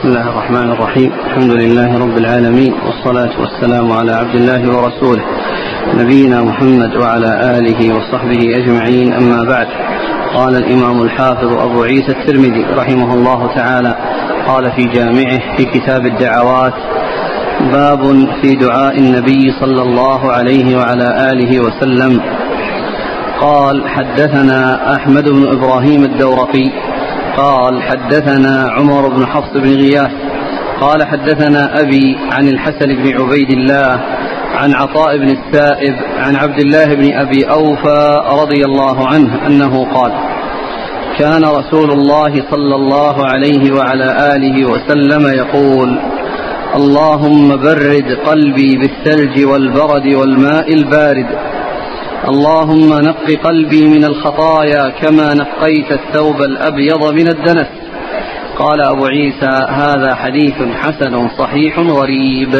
بسم الله الرحمن الرحيم. الحمد لله رب العالمين والصلاة والسلام على عبد الله ورسوله نبينا محمد وعلى آله وصحبه أجمعين. أما بعد قال الإمام الحافظ أبو عيسى الترمذي رحمه الله تعالى قال في جامعه في كتاب الدعوات باب في دعاء النبي صلى الله عليه وعلى آله وسلم. قال حدثنا أحمد بن إبراهيم الدورقي قال حدثنا عمر بن حفص بن غياث قال حدثنا أبي عن الحسن بن عبيد الله عن عطاء بن السائب عن عبد الله بن أبي أوفى رضي الله عنه أنه قال كان رسول الله صلى الله عليه وعلى آله وسلم يقول اللهم برد قلبي بالثلج والبرد والماء البارد اللهم نق قلبي من الخطايا كما نقيت الثوب الأبيض من الدنس. قال أبو عيسى هذا حديث حسن صحيح غريب.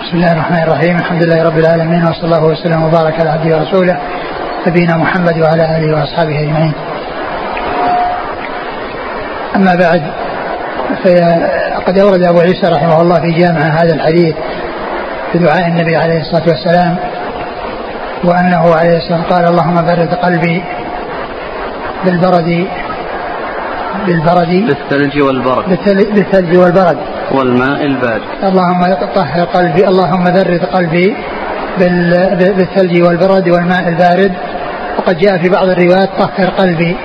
بسم الله الرحمن الرحيم. الحمد لله رب العالمين وصلى الله وسلم وبارك على عبده ورسوله نبينا محمد وعلى آله وأصحابه أجمعين. أما بعد فقد أورد أبو عيسى رحمه الله في جامعه هذا الحديث في دعاء النبي عليه الصلاة والسلام وأنه عليه السلام قال اللهم برد قلبي بالبرد بالبرد بالثلج والبرد. بالثلج والبرد. والماء البارد. اللهم طهر قلبي اللهم برد قلبي بالثلج والبرد والماء البارد. وقد جاء في بعض الروايات طهر قلبي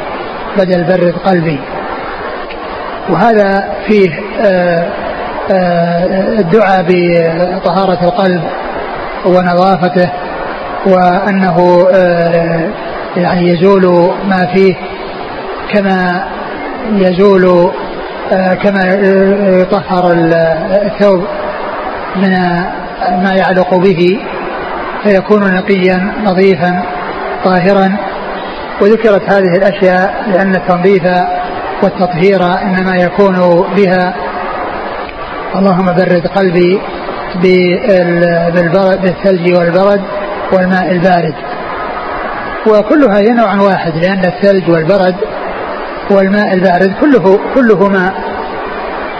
بدل برد قلبي. وهذا فيه آه، آه، الدعاء بطهارة القلب ونظافته. وأنه آه، يعني يزول ما فيه كما يزول آه، كما يطهر الثوب من ما يعلق به فيكون نقيا نظيفا طاهرا. وذكرت هذه الأشياء لأن التنظيف والتطهير إنما يكون بها. اللهم برد قلبي بالثلج والبرد. والماء البارد وكلها هي نوع واحد لأن الثلج والبرد والماء البارد كله كله ماء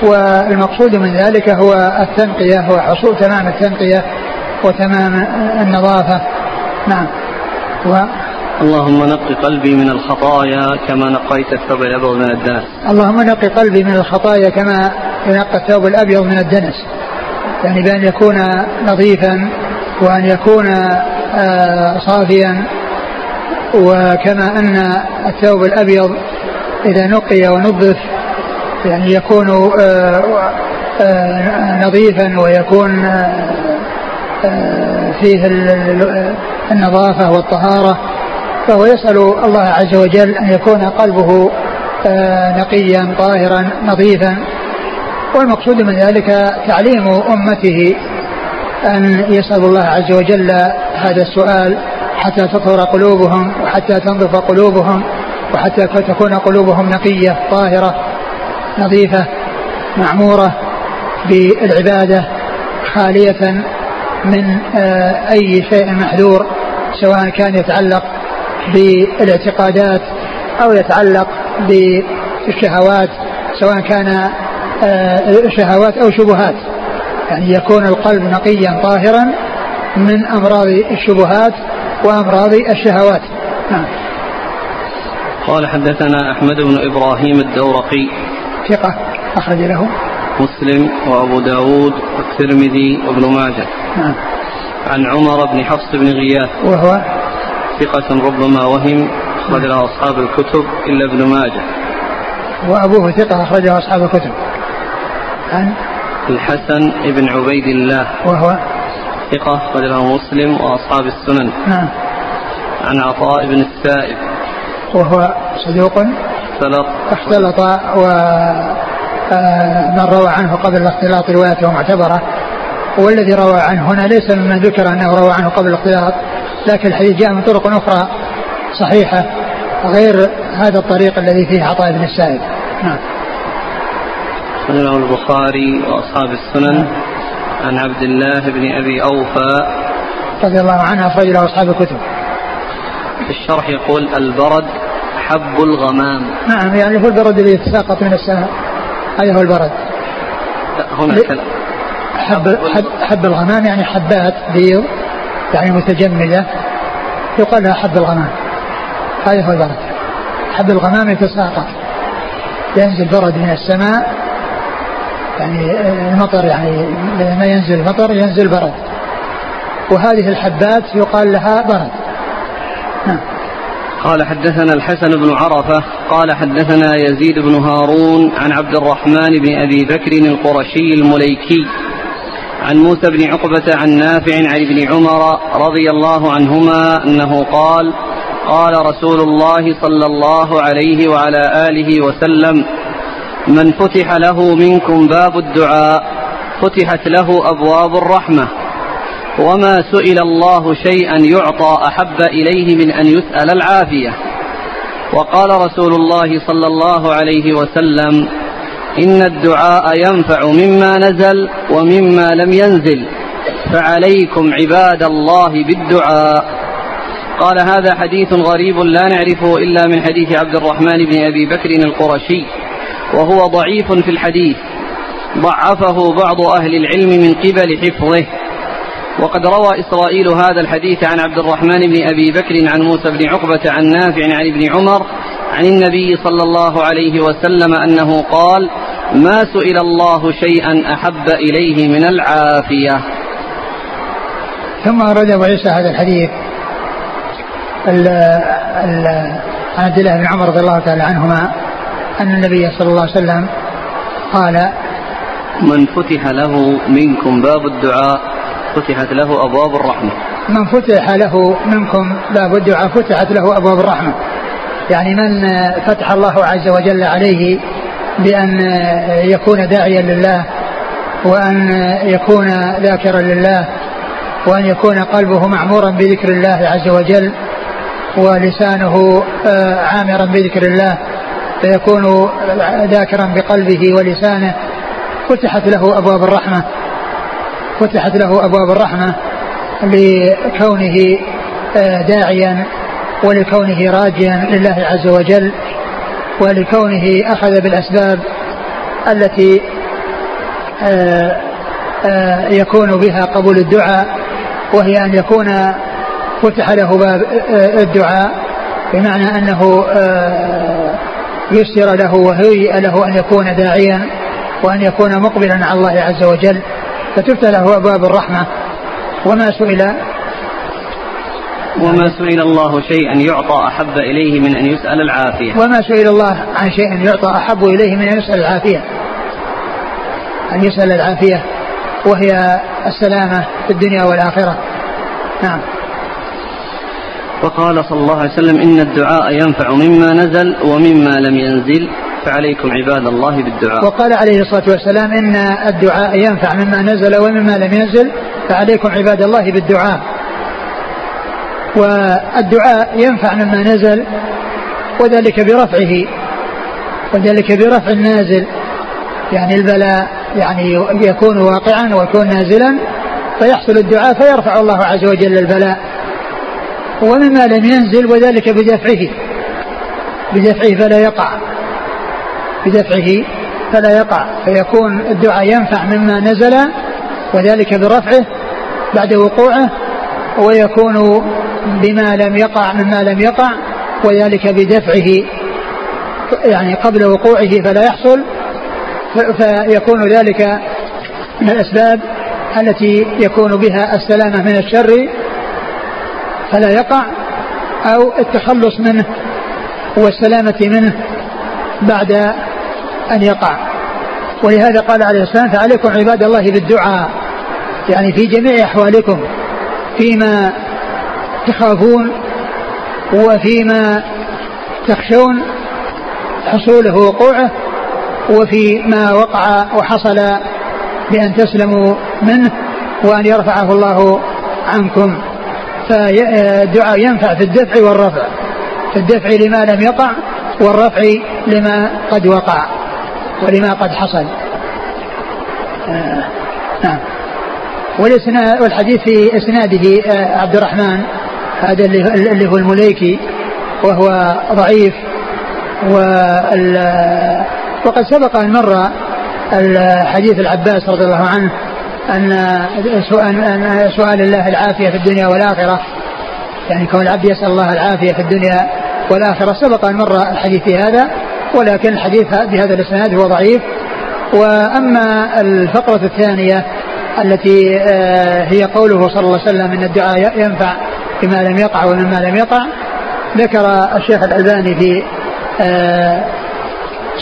والمقصود من ذلك هو التنقية هو حصول تمام التنقية وتمام النظافة نعم و اللهم نق قلبي من الخطايا كما نقيت الثوب الأبيض من الدنس. اللهم نق قلبي من الخطايا كما ينقى الثوب الأبيض من الدنس. يعني بأن يكون نظيفا وأن يكون صافيا وكما أن الثوب الأبيض إذا نقي ونظف يعني يكون آه، آه، نظيفا ويكون آه، فيه النظافة والطهارة. فهو يسأل الله عز وجل أن يكون قلبه نقيا طاهرا نظيفا. والمقصود من ذلك تعليم أمته أن يسأل الله عز وجل هذا السؤال حتى تطهر قلوبهم وحتى تنظف قلوبهم وحتى تكون قلوبهم نقية طاهرة نظيفة معمورة بالعبادة خالية من آه، أي شيء محذور سواء كان يتعلق بالاعتقادات أو يتعلق بالشهوات سواء كان آه، شهوات أو شبهات. يعني يكون القلب نقيا طاهرا من أمراض الشبهات وأمراض الشهوات. نعم. قال حدثنا أحمد بن إبراهيم الدورقي. ثقة. أخرج له. مسلم وأبو داود والترمذي وابن ماجه. نعم. عن عمر بن حفص بن غياث. وهو ثقة ربما وهم. أخرج له أصحاب الكتب إلا ابن ماجه. وأبوه ثقة أخرجه أصحاب الكتب. عن الحسن بن عبيد الله. وهو ثقة أخرج له مسلم وأصحاب السنن. نعم. عن عطاء بن السائب. وهو صدوق. اختلط. اختلط و آه، من روى عنه قبل الاختلاط روايته معتبرة والذي روى عنه هنا ليس ممن ذكر أنه روى عنه قبل الاختلاط لكن الحديث جاء من طرق أخرى صحيحة غير هذا الطريق الذي فيه عطاء بن السائب. نعم. البخاري وأصحاب السنن. نعم. عن عبد الله بن أبي أوفى رضي الله عنه أخرج له أصحاب الكتب. في الشرح يقول البرد حب الغمام. نعم يعني هو البرد الذي يتساقط من السماء. هذا هو البرد. هنا كلام حب, حب, حب الغمام يعني حبات بيض يعني متجمدة. يقال لها حب الغمام. هذا هو البرد. حب الغمام يتساقط. ينزل برد من السماء يعني المطر يعني لما ينزل المطر ينزل برد. وهذه الحبات يقال لها برد. نعم. قال حدثنا الحسن بن عرفة قال حدثنا يزيد بن هارون عن عبد الرحمن بن أبي بكر القرشي المليكي عن موسى بن عقبة عن نافع عن ابن عمر رضي الله عنهما أنه قال قال رسول الله صلى الله عليه وعلى آله وسلم من فتح له منكم باب الدعاء فتحت له أبواب الرحمة. وما سئل الله شيئا يعطى أحب إليه من أن يسأل العافية. وقال رسول الله صلى الله عليه وسلم إن الدعاء ينفع مما نزل ومما لم ينزل فعليكم عباد الله بالدعاء. قال هذا حديث غريب لا نعرفه إلا من حديث عبد الرحمن بن أبي بكر القرشي. وهو ضعيف في الحديث. ضعفه بعض أهل العلم من قبل حفظه. وقد روى إسرائيل هذا الحديث عن عبد الرحمن بن أبي بكر عن موسى بن عقبة عن نافع عن ابن عمر عن النبي صلى الله عليه وسلم أنه قال ما سئل الله شيئا أحب إليه من العافية. ثم أورد أبو عيسى هذا الحديث. ال ال عن عبد الله بن عمر رضي الله تعالى عنهما أن النبي صلى الله عليه وسلم قال من فتح له منكم باب الدعاء فتحت له أبواب الرحمة. من فتح له منكم باب الدعاء فتحت له أبواب الرحمة. يعني من فتح الله عز وجل عليه بأن يكون داعيا لله وأن يكون ذاكرا لله وأن يكون قلبه معمورا بذكر الله عز وجل ولسانه آه، عامرا بذكر الله فيكون ذاكرا بقلبه ولسانه. فتحت له أبواب الرحمة. فتحت له أبواب الرحمة لكونه آه، داعيا ولكونه راجيا لله عز وجل ولكونه أخذ بالأسباب التي آه، آه، يكون بها قبول الدعاء وهي أن يكون فتح له باب الدعاء بمعنى أنه يسر له وهيئ له أن يكون داعيا وأن يكون مقبلا على الله عز وجل. فتفتح له أبواب الرحمة. وما سئل وما سئل الله شيئا يعطى أحب إليه من أن يسأل العافية. وما سئل الله عن شيء يعطى أحب إليه من أن يسأل العافية. أن يسأل العافية. وهي السلامة في الدنيا والآخرة. نعم. وقال صلى الله عليه وسلم إن الدعاء ينفع مما نزل ومما لم ينزل فعليكم عباد الله بالدعاء. وقال عليه الصلاة والسلام إن الدعاء ينفع مما نزل ومما لم ينزل فعليكم عباد الله بالدعاء. والدعاء ينفع مما نزل وذلك برفعه وذلك برفع النازل. يعني البلاء يعني يكون واقعا ويكون نازلا فيحصل الدعاء فيرفع الله عز وجل البلاء. ومما لم ينزل وذلك بدفعه. بدفعه فلا يقع. بدفعه فلا يقع. فيكون الدعاء ينفع مما نزل وذلك برفعه بعد وقوعه ويكون بما لم يقع مما لم يقع وذلك بدفعه. يعني قبل وقوعه فلا يحصل. فيكون ذلك من الأسباب التي يكون بها السلامة من الشر فلا يقع؟ أو التخلص منه والسلامة منه بعد أن يقع. ولهذا قال عليه السلام فعليكم عباد الله بالدعاء. يعني في جميع أحوالكم فيما تخافون وفيما تخشون حصوله وقوعه وفي ما وقع وحصل بأن تسلموا منه وأن يرفعه الله عنكم. فالدعاء ينفع في الدفع والرفع. في الدفع لما لم يقع والرفع لما قد وقع ولما قد حصل. آه نعم. والحديث في إسناده آه عبد الرحمن هذا اللي هو المليكي وهو ضعيف وقد سبق أن مر حديث العباس رضي الله عنه أن سؤال الله العافية في الدنيا والآخرة. يعني كون العبد يسأل الله العافية في الدنيا والآخرة سبق أن مر الحديث في هذا ولكن الحديث بهذا الإسناد هو ضعيف. وأما الفقرة الثانية التي آه، هي قوله صلى الله عليه وسلم إن الدعاء ينفع بما لم يقع ومما لم يقع ذكر الشيخ الألباني في آه،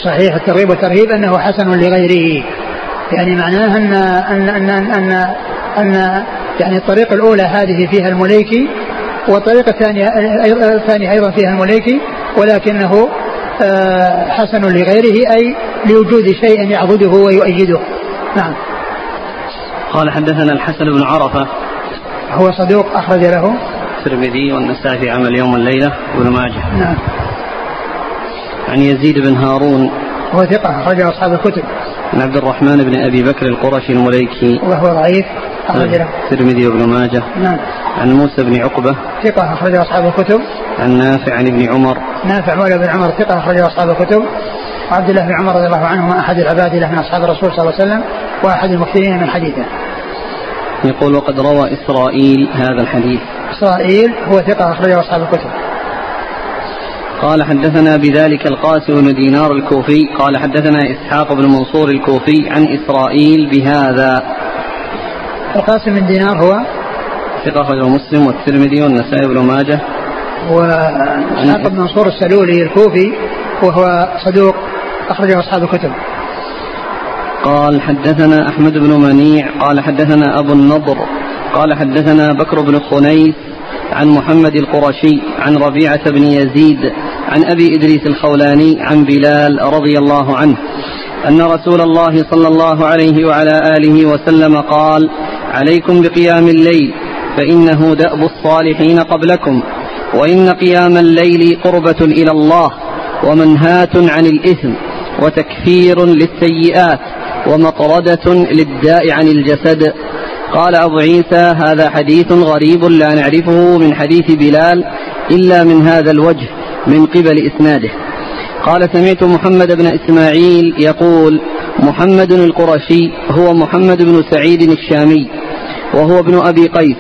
صحيح الترغيب والترهيب أنه حسن لغيره. يعني معناه أن أن أن أن, أن يعني الطريقة الأولى هذه فيها المليكي والطريقة الثانية الثانية أيضا فيها المليكي ولكنه آه، حسن لغيره أي لوجود شيء يعبده ويؤيده. نعم. قال حدثنا الحسن بن عرفة. هو صدوق أخرج له. الترمذي والنسائي في عمل يوم الليلة وابن ماجه. نعم. عن يزيد بن هارون. هو ثقة أخرجه أصحاب الكتب. عن عبد الرحمن بن أبي بكر القرشي المليكي. وهو ضعيف أخرج له الترمذي وابن ماجه. نعم. عن موسى بن عقبة. ثقة أخرجه أصحاب الكتب. عن نافع عن ابن عمر. نافع مولى بن عمر ثقة أخرجه أصحاب الكتب. وعبد الله بن عمر رضي الله عنهما أحد العباد له من أصحاب الرسول صلى الله عليه وسلم وأحد المكثرين من حديثه. يقول وقد روى إسرائيل هذا الحديث. إسرائيل هو ثقة أخرجه أصحاب الكتب. قال حدثنا بذلك القاسم بن دينار الكوفي قال حدثنا إسحاق بن منصور الكوفي عن إسرائيل بهذا. القاسم بن دينار هو ثقة أخرجه مسلم والترمذي والنسائي بن ماجه. وإسحاق بن منصور السلولي الكوفي وهو صدوق أخرجه أصحاب الكتب. قال حدثنا أحمد بن منيع قال حدثنا أبو النضر قال حدثنا بكر بن خنيس عن محمد القرشي عن ربيعة بن يزيد عن أبي إدريس الخولاني عن بلال رضي الله عنه أن رسول الله صلى الله عليه وعلى آله وسلم قال عليكم بقيام الليل فإنه دأب الصالحين قبلكم وإن قيام الليل قربة إلى الله ومنهاة عن الإثم وتكفير للسيئات ومطردة للداء عن الجسد قال أبو عيسى هذا حديث غريب لا نعرفه من حديث بلال إلا من هذا الوجه من قبل إسناده. قال سمعت محمد بن إسماعيل يقول محمد القرشي هو محمد بن سعيد الشامي وهو ابن أبي قيس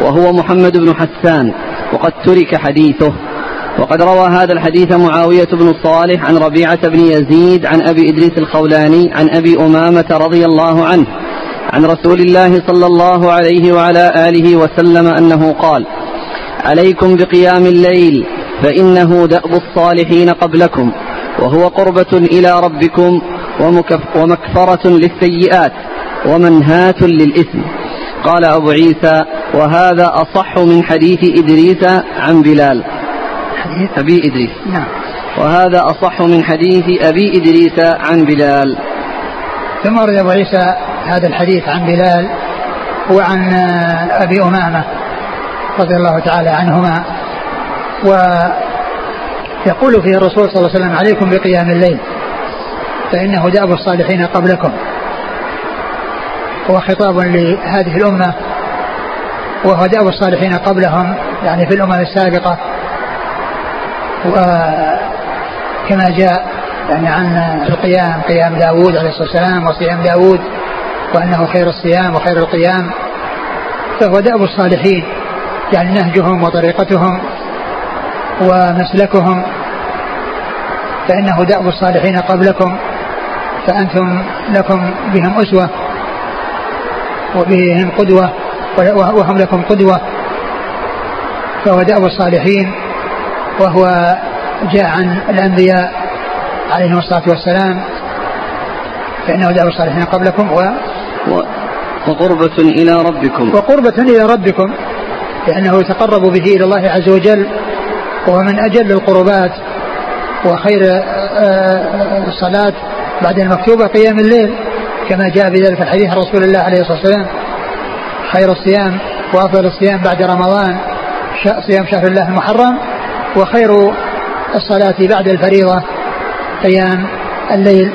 وهو محمد بن حسان وقد ترك حديثه. وقد روى هذا الحديث معاوية بن صالح عن ربيعة بن يزيد عن أبي إدريس الخولاني عن أبي أمامة رضي الله عنه. عن رسول الله صلى الله عليه وعلى آله وسلم أنه قال عليكم بقيام الليل فإنه دأب الصالحين قبلكم وهو قربة إلى ربكم ومكفرة للسيئات ومنهاة للإثم. قال أبو عيسى وهذا أصح من حديث إدريس عن بلال. حديث أبي إدريس. نعم. وهذا أصح من حديث أبي إدريس عن بلال. ثم ورد أبو عيسى هذا الحديث عن بلال وعن أبي أمامة رضي الله تعالى عنهما. ويقول فيه الرسول صلى الله عليه وسلم عليكم بقيام الليل فإنه دأب الصالحين قبلكم. هو خطاب لهذه الأمة وهو دأب الصالحين قبلهم يعني في الأمم السابقة. وكما جاء يعني عن القيام قيام داود عليه الصلاة والسلام وصيام داود. وأنه خير الصيام وخير القيام فهو دأب الصالحين يعني نهجهم وطريقتهم ومسلكهم فإنه دأب الصالحين قبلكم فأنتم لكم بهم أسوة وبهم قدوة وهم لكم قدوة فهو دأب الصالحين وهو جاء عن الأنبياء عليهم الصلاة والسلام فإنه دعوا الصالحين قبلكم و وقربة إلى ربكم. وقربة إلى ربكم لأنه يتقرب به إلى الله عز وجل وهو من أجل القربات وخير آه، آه، الصلاة بعد المكتوبة قيام الليل كما جاء بذلك الحديث رسول الله عليه الصلاة والسلام. خير الصيام وأفضل الصيام بعد رمضان صيام شهر الله المحرم وخير الصلاة بعد الفريضة قيام الليل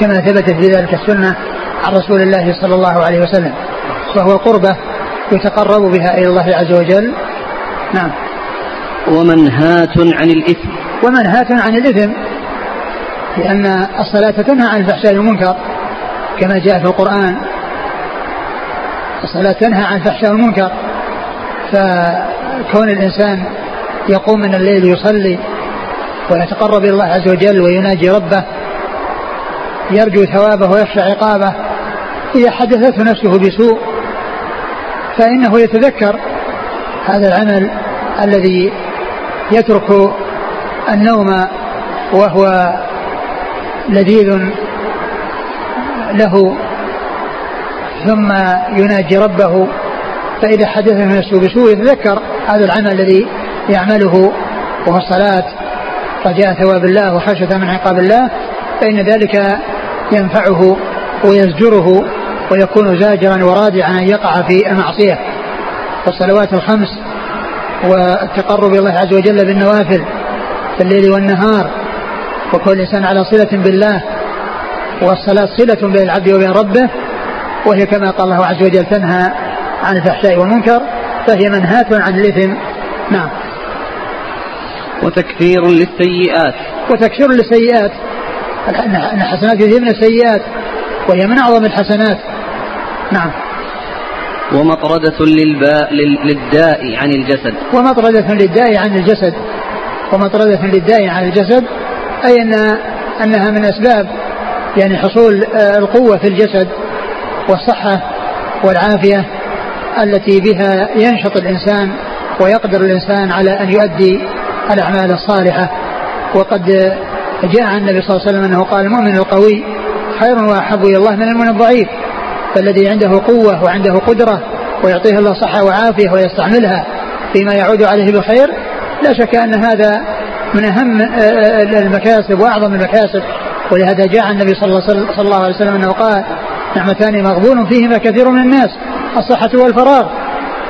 كما ثبتت في ذلك السنة. عن رسول الله صلى الله عليه وسلم وهو قربة يتقرب بها إلى الله عز وجل. نعم. ومنهاة عن الإثم. ومنهاة عن الإثم لأن الصلاة تنهى عن الفحشاء والمنكر كما جاء في القرآن. الصلاة تنهى عن الفحشاء والمنكر فكون الإنسان يقوم من الليل يصلي ويتقرب إلى الله عز وجل ويناجي ربه يرجو ثوابه ويخشى عقابه إذا حدثته نفسه بسوء فإنه يتذكر هذا العمل الذي يترك النوم وهو لذيذ له ثم يناجي ربه فإذا حدثه نفسه بسوء يتذكر هذا العمل الذي يعمله وهو الصلاة رجاء ثواب الله وخشية من عقاب الله فإن ذلك ينفعه ويزجره ويكون زاجرا ورادعا أن يقع في المعصية والصلوات الخمس والتقرب إلى الله عز وجل بالنوافل في الليل والنهار وكل الإنسان على صلة بالله والصلاة صلة بين العبد وبين ربه وهي كما قال الله عز وجل تنهى عن الفحشاء والمنكر فهي منهاة عن الإثم. نعم. وتكثير للسيئات. وتكثير للسيئات. الحسنات يذهبن السيئات وهي من أعظم الحسنات. نعم. ومطردة للباء للداء عن الجسد. ومطردة للداء عن الجسد. ومطردة للداء عن الجسد أي أن أنها من أسباب يعني حصول آه، القوة في الجسد والصحة والعافية التي بها ينشط الإنسان ويقدر الإنسان على أن يؤدي الأعمال الصالحة. وقد جاء عن النبي صلى الله عليه وسلم أنه قال المؤمن القوي خير وأحب إلى الله من المؤمن الضعيف فالذي عنده قوة وعنده قدرة ويعطيه الله صحة وعافية ويستعملها فيما يعود عليه بالخير لا شك أن هذا من أهم المكاسب وأعظم المكاسب. ولهذا جاء النبي صلى الله عليه وسلم أنه قال نعمتان مغبون فيهما كثير من الناس الصحة والفراغ.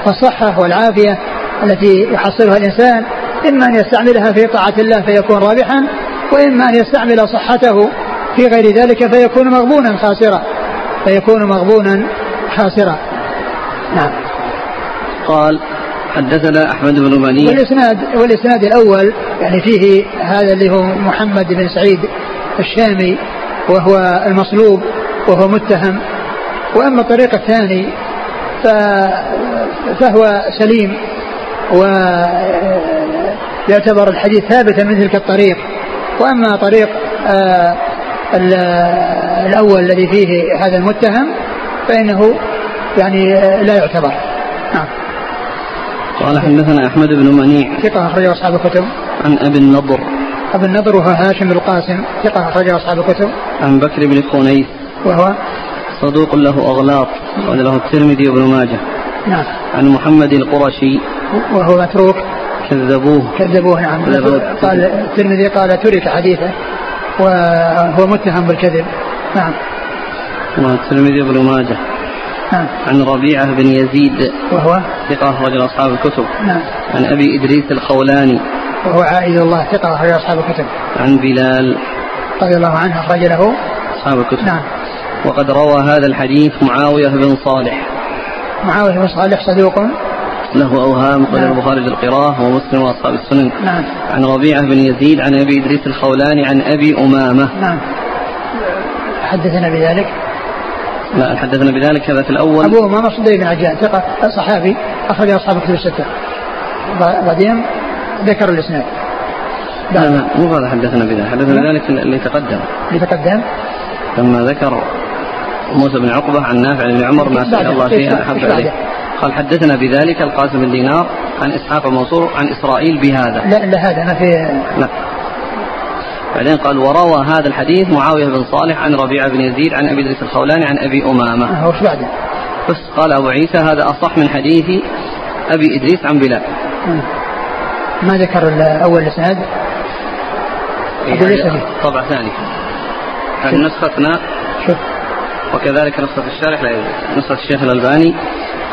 فالصحة والعافية التي يحصلها الإنسان إما أن يستعملها في طاعة الله فيكون رابحا وإما أن يستعمل صحته في غير ذلك فيكون مغبونا خاسرا. فيكون مغبونا خاسرا نعم. قال حدثنا أحمد بن مني والاسناد والإسناد الأول يعني فيه هذا اللي هو محمد بن سعيد الشامي وهو المصلوب وهو متهم. وأما الطريق الثاني فهو سليم ويعتبر الحديث ثابتا من تلك الطريق. وأما طريق آه، الأول الذي فيه هذا المتهم فإنه يعني لا يعتبر. نعم. قال حدثنا أحمد بن منيع. ثقة أخرجه أصحاب الكتب. عن أبي النضر. أبي النضر وهو هاشم القاسم. ثقة أخرجه أصحاب الكتب. عن بكر بن خنيس. وهو؟ صدوق له أغلاط. له الترمذي وابن ماجه. نعم. عن محمد القرشي. وهو متروك. كذبوه. كذبوه نعم. قال الترمذي قال ترك حديثه. وهو متهم بالكذب. نعم. والترمذي بن ماجه. نعم. عن ربيعة بن يزيد. وهو؟ ثقة رجل أصحاب الكتب. نعم. عن أبي إدريس الخولاني. وهو عائد الله ثقة رجل أصحاب الكتب. عن بلال. رضي الله عنه أخرج له. أصحاب الكتب. نعم. وقد روى هذا الحديث معاوية بن صالح. معاوية بن صالح صدوق له أوهام قال نعم. البخاري للقراءة ومسلم وأصحاب السنن. نعم. عن ربيعة بن يزيد عن أبي إدريس الخولاني عن أبي أمامة. نعم. حدثنا بذلك؟ لا حدثنا بذلك هذا في الأول. أبو أمامة صديق بن عجلان ثقة صحابي أخرج أصحاب الكتب الستة. بعدين ذكر الإسناد. لا لا مو هذا حدثنا بذلك. حدثنا بذلك اللي تقدم. اللي تقدم لما ذكر موسى بن عقبة عن نافع بن عمر ما سأل الله شيئا أحب إليه. قال حدثنا بذلك القاسم بن دينار عن إسحاق المنصور عن إسرائيل بهذا. لا لا هذا ما في لا. بعدين قال وروى هذا الحديث معاوية بن صالح عن ربيعة بن يزيد عن أبي إدريس الخولاني عن أبي أمامة. هو إيش بعده؟ بس قال أبو عيسى هذا أصح من حديث أبي إدريس عن بلال. ما ذكر أول الإسناد؟ يعني طبع ثاني. نسختنا شوف. وكذلك نسخة الشارح لا نسخة الشيخ الألباني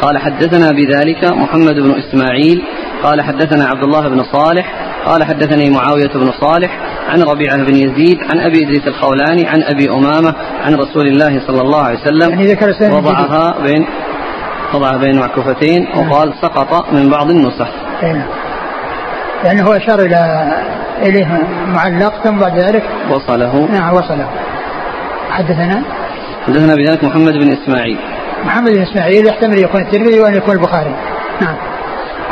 قال حدثنا بذلك محمد بن إسماعيل قال حدثنا عبد الله بن صالح قال حدثني معاوية بن صالح عن ربيعة بن يزيد عن أبي إدريس الخولاني عن أبي أمامة عن رسول الله صلى الله عليه وسلم. يعني ذكر وضعها بين وضعها بين معكوفتين وقال سقط من بعض النسخ. نعم. يعني هو أشار إلى إليه معلق ثم بعد ذلك وصله. نعم وصله. حدثنا؟ حدثنا بذلك محمد بن إسماعيل. محمد بن إسماعيل يحتمل يكون الترمذي وأن يكون البخاري. نعم.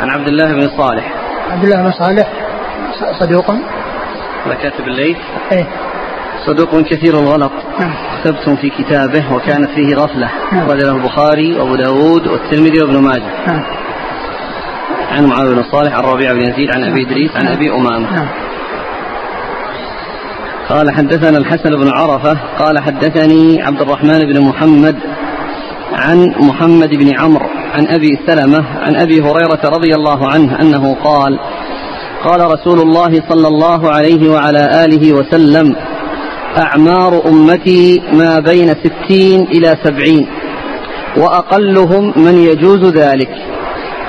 عن عبد الله بن صالح. عبد الله بن صالح. صدوق. هذا كاتب الليث. إيه. صدوق كثير الغلط نعم. ثبت في كتابه وكانت فيه غفلة. نعم. أخرج له البخاري وأبو داود والترمذي وابن ماجه. نعم. عن معاوية بن صالح عن ربيع بن يزيد عن أبي إدريس عن أبي أمامة. نعم. قال حدثنا الحسن بن عرفة قال حدثني عبد الرحمن بن محمد عن محمد بن عمرو عن أبي سلمة عن أبي هريرة رضي الله عنه أنه قال قال رسول الله صلى الله عليه وعلى آله وسلم أعمار أمتي ما بين ستين إلى سبعين وأقلهم من يجوز ذلك.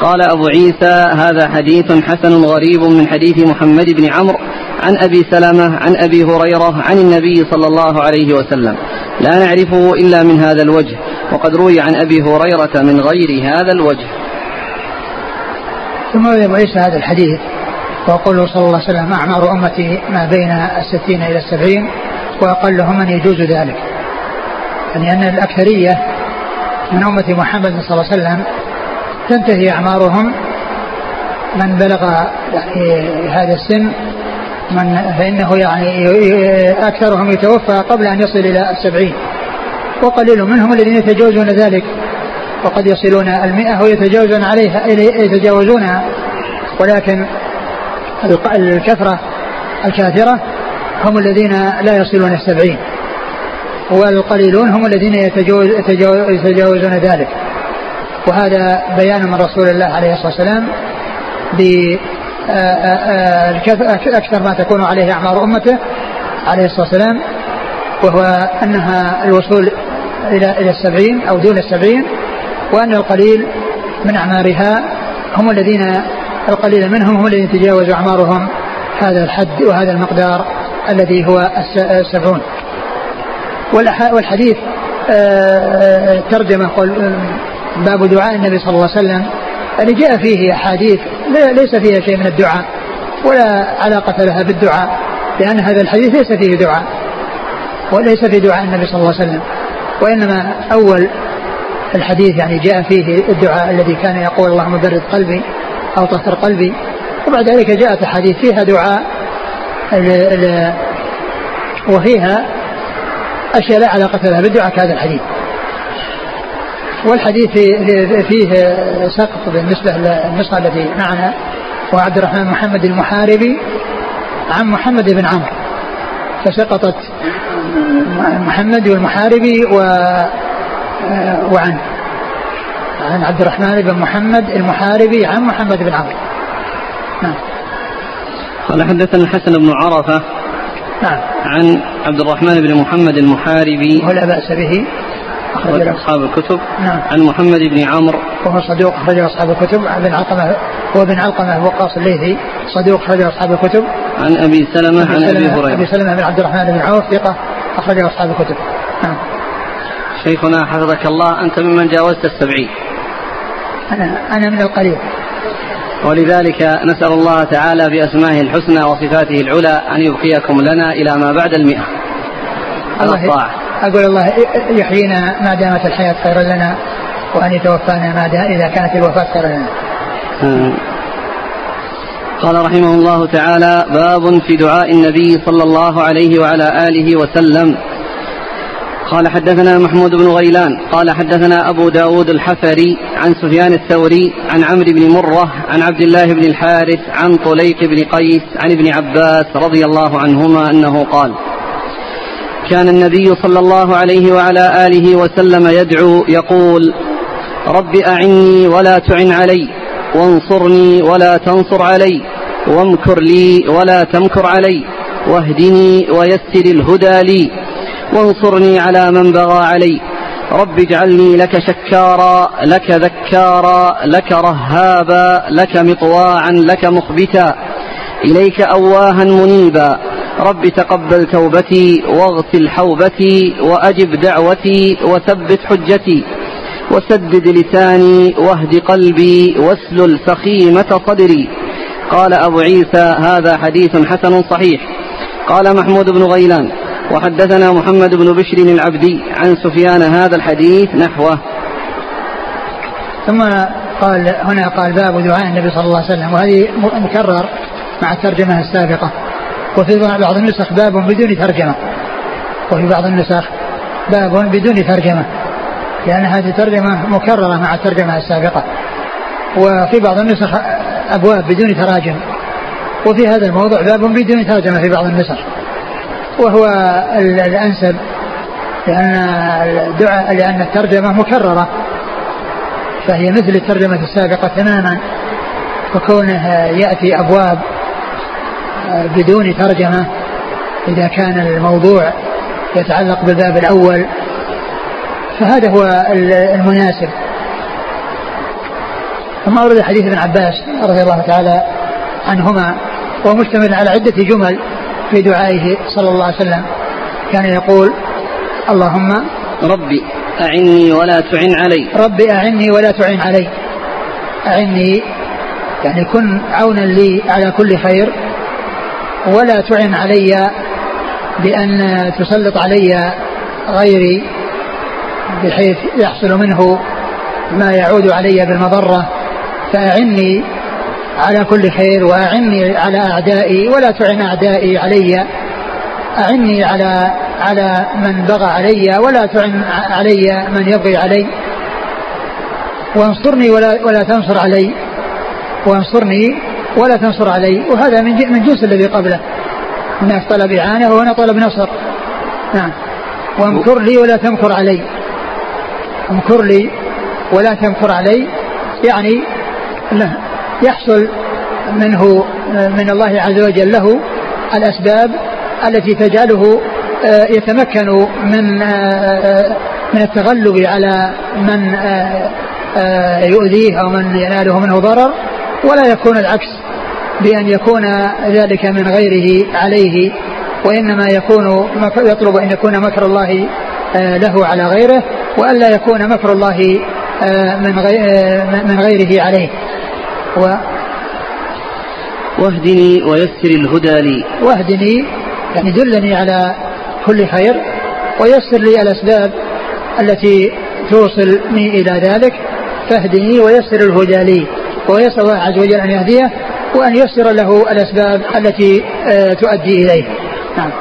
قال أبو عيسى هذا حديث حسن غريب من حديث محمد بن عمرو عن أبي سلمة عن أبي هريرة عن النبي صلى الله عليه وسلم. لا نعرفه إلا من هذا الوجه. وقد روي عن أبي هريرة من غير هذا الوجه. ثم أبو عيسى هذا الحديث. وقوله صلى الله عليه وسلم أعمار أمتي ما بين الستين إلى السبعين وأقلهم من يجوز ذلك. يعني أن الأكثرية من أمة محمد صلى الله عليه وسلم تنتهي أعمارهم. من بلغ يعني هذا السن من فإنه يعني أكثرهم يتوفى قبل أن يصل إلى السبعين. وقليل منهم الذين يتجاوزون ذلك. وقد يصلون المئة ويتجاوزون عليها يتجاوزونها ولكن الكثرة الكاثرة هم الذين لا يصلون السبعين. والقليلون هم الذين يتجاوزون ذلك. وهذا بيان من رسول الله عليه الصلاة والسلام أكثر ما تكون عليه أعمار أمته عليه الصلاة والسلام وهو أنها الوصول إلى إلى السبعين أو دون السبعين وأن القليل من أعمارها هم الذين القليل منهم هم الذين تجاوز أعمارهم هذا الحد وهذا المقدار الذي هو السبعون. والحديث ترجمة قل باب دعاء النبي صلى الله عليه وسلم يعني جاء فيه أحاديث ليس فيها شيء من الدعاء ولا علاقة لها بالدعاء لأن هذا الحديث ليس فيه دعاء وليس في دعاء النبي صلى الله عليه وسلم. وإنما أول الحديث يعني جاء فيه الدعاء الذي كان يقول اللهم برد قلبي أو طهر قلبي وبعد ذلك جاءت أحاديث فيها دعاء وفيها أشياء لا علاقة لها بالدعاء كهذا الحديث. والحديث فيه سقط بالنسبة للنسخة التي معنا وعبد الرحمن محمد المحاربي عن محمد بن عمرو فسقطت محمد والمحاربي و وعن عن عبد الرحمن بن محمد المحاربي عن محمد بن عمرو. نعم. قال حدثنا الحسن بن عرفة نعم. عن عبد الرحمن بن محمد المحاربي ولا بأس به. أخرج أصحاب الكتب. نعم. عن محمد بن عمرو. وهو صدوق أخرج أصحاب الكتب. عن بن علقمة هو بن علقمة وقاص الليثي صدوق أخرج أصحاب الكتب. عن أبي سلمة عن أبي هريرة. أبي سلمة بن عبد الرحمن بن عوف ثقة. أخرج أصحاب الكتب. نعم. شيخنا حفظك الله أنت ممن جاوزت السبعين. أنا أنا من القليل. ولذلك نسأل الله تعالى بأسمائه الحسنى وصفاته العلى أن يبقيكم لنا إلى ما بعد المئة. الله الطاعة. أقول الله يحيينا ما دامت الحياة خيرا لنا وأن يتوفانا ما دام إذا كانت الوفاة خيرا لنا. قال رحمه الله تعالى باب في دعاء النبي صلى الله عليه وعلى آله وسلم. قال حدثنا محمود بن غيلان قال حدثنا أبو داود الحفري عن سفيان الثوري عن عمرو بن مرة عن عبد الله بن الحارث عن طليق بن قيس عن ابن عباس رضي الله عنهما أنه قال كان النبي صلى الله عليه وعلى آله وسلم يدعو يقول رب أعني ولا تعن علي. وانصرني ولا تنصر علي وامكر لي ولا تمكر علي واهدني ويسر الهدى لي وانصرني على من بغى علي. رب اجعلني لك شكارا لك ذكارا لك رهابا لك مطواعا لك مخبتا. إليك أواها منيبا. رب تقبل توبتي واغسل حوبتي وأجب دعوتي وثبت حجتي. وسدد لساني واهد قلبي واسلل سخيمة صدري. قال أبو عيسى هذا حديث حسن صحيح. قال محمود بن غيلان وحدثنا محمد بن بشر العبدي عن سفيان هذا الحديث نحوه. ثم قال هنا قال باب دعاء النبي صلى الله عليه وسلم وهذه مكرر مع الترجمة السابقة. وفي بعض النسخ باب بدون ترجمة. وفي بعض النسخ باب بدون ترجمة. لأن هذه الترجمة مكررة مع الترجمة السابقة. وفي بعض النسخ أبواب بدون تراجم. وفي هذا الموضوع باب بدون ترجمة في بعض النسخ. وهو الأنسب لأن الدعاء لأن الترجمة مكررة. فهي مثل الترجمة السابقة تماما. وكونه يأتي أبواب بدون ترجمة إذا كان الموضوع يتعلق بالباب الأول فهذا هو المناسب. ثم أورد حديث ابن عباس رضي الله تعالى عنهما ومشتمل على عدة جمل في دعائه صلى الله عليه وسلم. كان يقول اللهم ربي أعني ولا تعن علي. ربي أعني ولا تعن علي. أعني يعني كن عونا لي على كل خير ولا تعن علي بأن تسلط علي غيري. بحيث يحصل منه ما يعود علي بالمضرة فأعني على كل خير وأعني على أعدائي ولا تعن أعدائي علي. أعني على على من بغى علي ولا تعن علي من يبغي علي. وانصرني ولا ولا تنصر علي. وانصرني ولا تنصر علي. وهذا من من جنس الذي قبله. الناس طلب إعانة وهنا طلب نصر نعم. وامكر لي ولا تمكر علي. امكر لي ولا تمكر علي. يعني يحصل منه من الله عز وجل له الأسباب التي تجعله آه، يتمكن من آه، آه، من التغلب على من يؤذيه أو من يناله منه ضرر. ولا يكون العكس بأن يكون ذلك من غيره عليه. وإنما يكون يطلب أن يكون مكر الله له على غيره. وألا يكون مكر الله من من غيره عليه. و واهدني ويسر الهدى لي. واهدني يعني دلني على كل خير ويسر لي الأسباب التي توصلني إلى ذلك. فاهدني ويسر الهدى لي. ويسأل الله عز وجل أن يهديه وأن يسر له الأسباب التي آه، تؤدي إليه. نعم.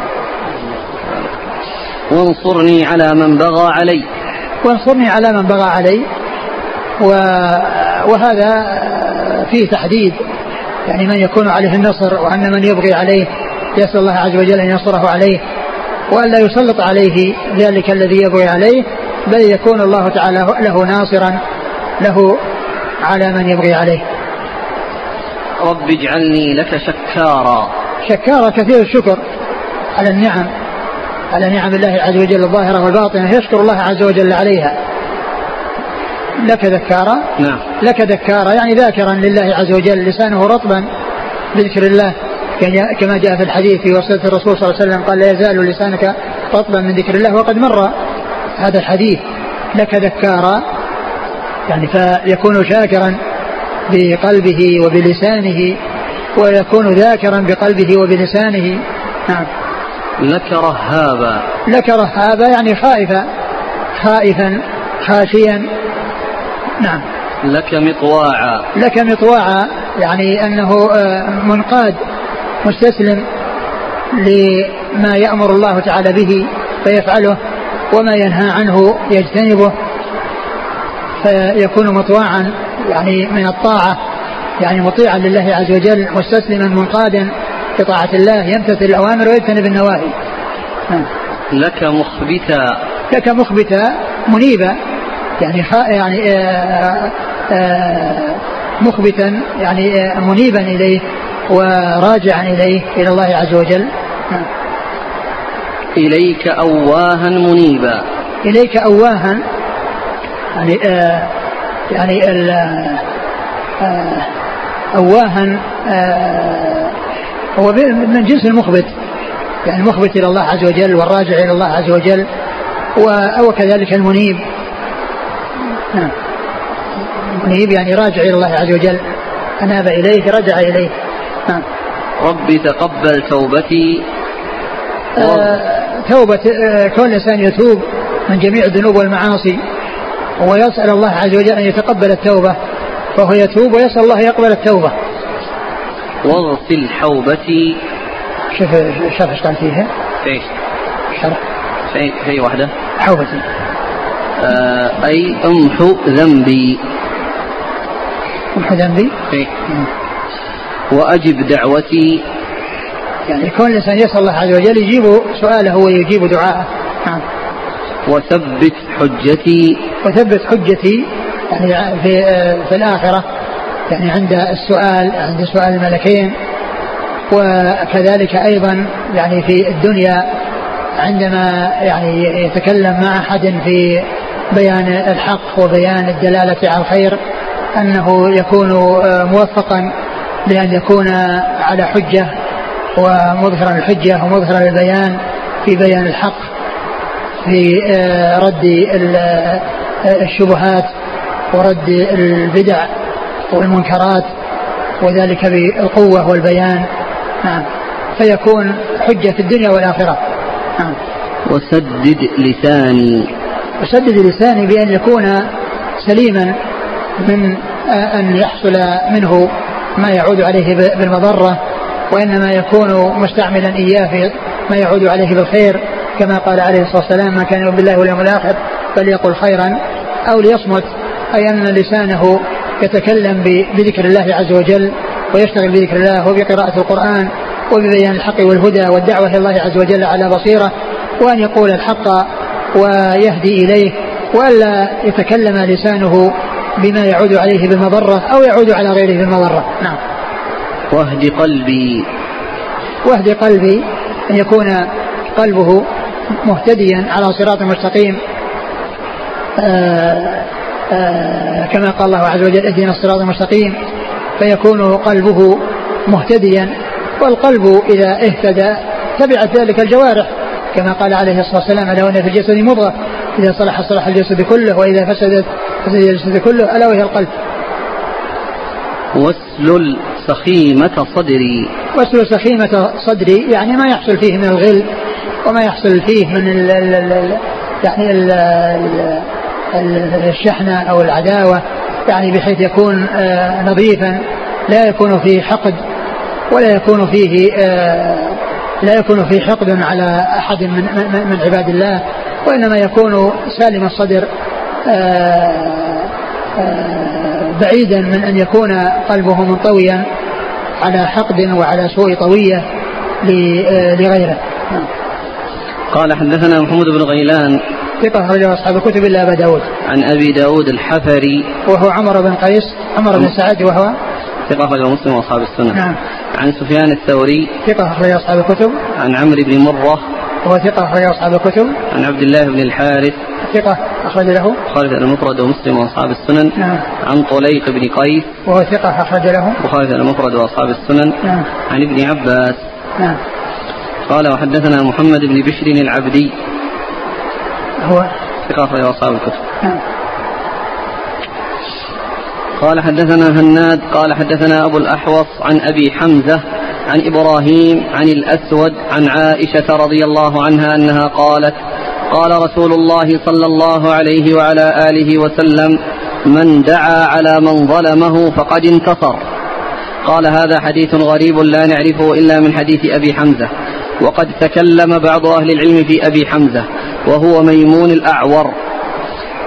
وانصرني على من بغى علي. وانصرني على من بغى علي. وهذا فيه تحديد. يعني من يكون عليه النصر وأن من يبغي عليه يسأل الله عز وجل أن ينصره عليه. وأن لا يسلط عليه ذلك الذي يبغي عليه بل يكون الله تعالى له ناصرا له على من يبغي عليه. رب اجعلني لك شكارا. شكارا كثير الشكر على النعم. على نعم الله عز وجل الظاهرة والباطنة يشكر الله عز وجل عليها. لك ذكارا نعم. لك ذكارا يعني ذاكرا لله عز وجل لسانه رطبا بذكر الله. كما جاء في الحديث في وصية الرسول صلى الله عليه وسلم قال لا يزال لسانك رطبا من ذكر الله. وقد مر هذا الحديث. لك ذكارا يعني فيكون شاكرا بقلبه وبلسانه ويكون ذاكرا بقلبه وبلسانه. نعم. لك رهابا لك رهابا يعني خائفا خائفا خاشيا نعم. لك مطواعا. لك مطواعا يعني أنه آه، منقاد مستسلم لما يأمر الله تعالى به فيفعله وما ينهى عنه يجتنبه فيكون مطواعا يعني من الطاعة يعني مطيعا لله عز وجل مستسلما منقادا. بطاعة الله يمتثل الأوامر ويجتنب النواهي نعم. لك مخبتا لك مخبتا منيبا يعني يعني آه، آه، مخبتا يعني آه، منيبا إليه وراجعا إليه إلى الله عز وجل نعم. إليك أواها منيبا إليك أواها يعني آه يعني آه أواها آه هو من جنس المخبت. يعني المخبت إلى الله عز وجل والراجع إلى الله عز وجل وكذلك المنيب. نعم. منيب يعني راجع إلى الله عز وجل. أناب إليه رجع إليه. نعم. ربي تقبل توبتي. آه توبة آه، كون الإنسان يتوب من جميع الذنوب والمعاصي ويسأل الله عز وجل أن يتقبل التوبة فهو يتوب ويسأل الله يقبل التوبة. واغسل حوبتي شوف الشرح إيش فيها؟ إيش؟ الشرح في في واحدة. حوبتي آه أي أمحو ذنبي. امحو ذنبي؟ إيه. وأجب دعوتي. يعني كون الانسان يسأل الله عز وجل يجيب سؤاله ويجيب دعاءه. نعم. وثبت حجتي. وثبت حجتي يعني في في الآخرة. يعني عند السؤال عند سؤال الملكين. وكذلك أيضا يعني في الدنيا عندما يعني يتكلم مع أحد في بيان الحق وبيان الدلالة على الخير أنه يكون موفقا بأن يكون على حجة ومظهرا الحجة ومظهرا البيان في بيان الحق في آه، رد آه، الشبهات ورد البدع. والمنكرات وذلك بالقوة والبيان. نعم. فيكون حجة في الدنيا والآخرة. نعم. وسدد لساني. وسدد لساني بأن يكون سليما من أن يحصل منه ما يعود عليه بالمضرة وإنما يكون مستعملا إياه في ما يعود عليه بالخير كما قال عليه الصلاة والسلام ما كان يؤمن بالله واليوم الآخر فليقل خيرا أو ليصمت. أي أن لسانه يتكلم بذكر الله عز وجل ويشتغل بذكر الله وبقراءة القرآن وببيان الحق والهدى والدعوة إلى الله عز وجل على بصيرة وأن يقول الحق ويهدي إليه وألا يتكلم لسانه بما يعود عليه بالمضرة أو يعود على غيره بالمضرة. نعم. واهد قلبي. واهد قلبي أن يكون قلبه مهتديا على صراط مستقيم. آآ كما قال الله عز وجل اهدنا الصراط المستقيم فيكون قلبه مهتديا والقلب إذا اهتدى تبعت ذلك الجوارح كما قال عليه الصلاة والسلام ألا وأن في الجسد مضغة إذا صلح صلح الجسد كله وإذا فسدت فسد الجسد كله ألا وهي القلب. واسلل سخيمة صدري. واسلل سخيمة صدري يعني ما يحصل فيه من الغل وما يحصل فيه من ال ال ال يعني ال ال الشحنة أو العداوة يعني بحيث يكون آه، نظيفا لا يكون فيه حقد ولا يكون فيه آه، لا يكون فيه حقد على أحد من, من عباد الله وإنما يكون سالم الصدر آه، بعيدا من أن يكون قلبه منطويا على حقد وعلى سوء طوية لغيره نعم. قال حدثنا محمود بن غيلان ثقة أخرجه أصحاب الكتب إلا أبا داود. عن أبي داود الحفري. وهو عمر بن قيس عمر بن سعد وهو ثقة أخرجه مسلم وأصحاب السنة. نعم. عن سفيان الثوري. ثقة أخرجه أصحاب الكتب. عن عمرو بن مرة. وهو ثقة أخرجه أصحاب الكتب. عن عبد الله بن الحارث. ثقة أخرج له. خالد المفرد ومسلم وأصحاب السنن. نعم. عن طليق بن قيس. وهو ثقة أخرج له. وخالد المفرد وأصحاب السنن. نعم. عن ابن عباس. نعم. قال وحدثنا محمد بن بشر العبدي. هو ثقة أصحاب الكتب. نعم. قال حدثنا هناد قال حدثنا أبو الأحوص عن أبي حمزة عن إبراهيم عن الأسود عن عائشة رضي الله عنها أنها قالت قال رسول الله صلى الله عليه وعلى آله وسلم من دعا على من ظلمه فقد انتصر. قال هذا حديث غريب لا نعرفه إلا من حديث أبي حمزة. وقد تكلم بعض أهل العلم في أبي حمزة وهو ميمون الأعور.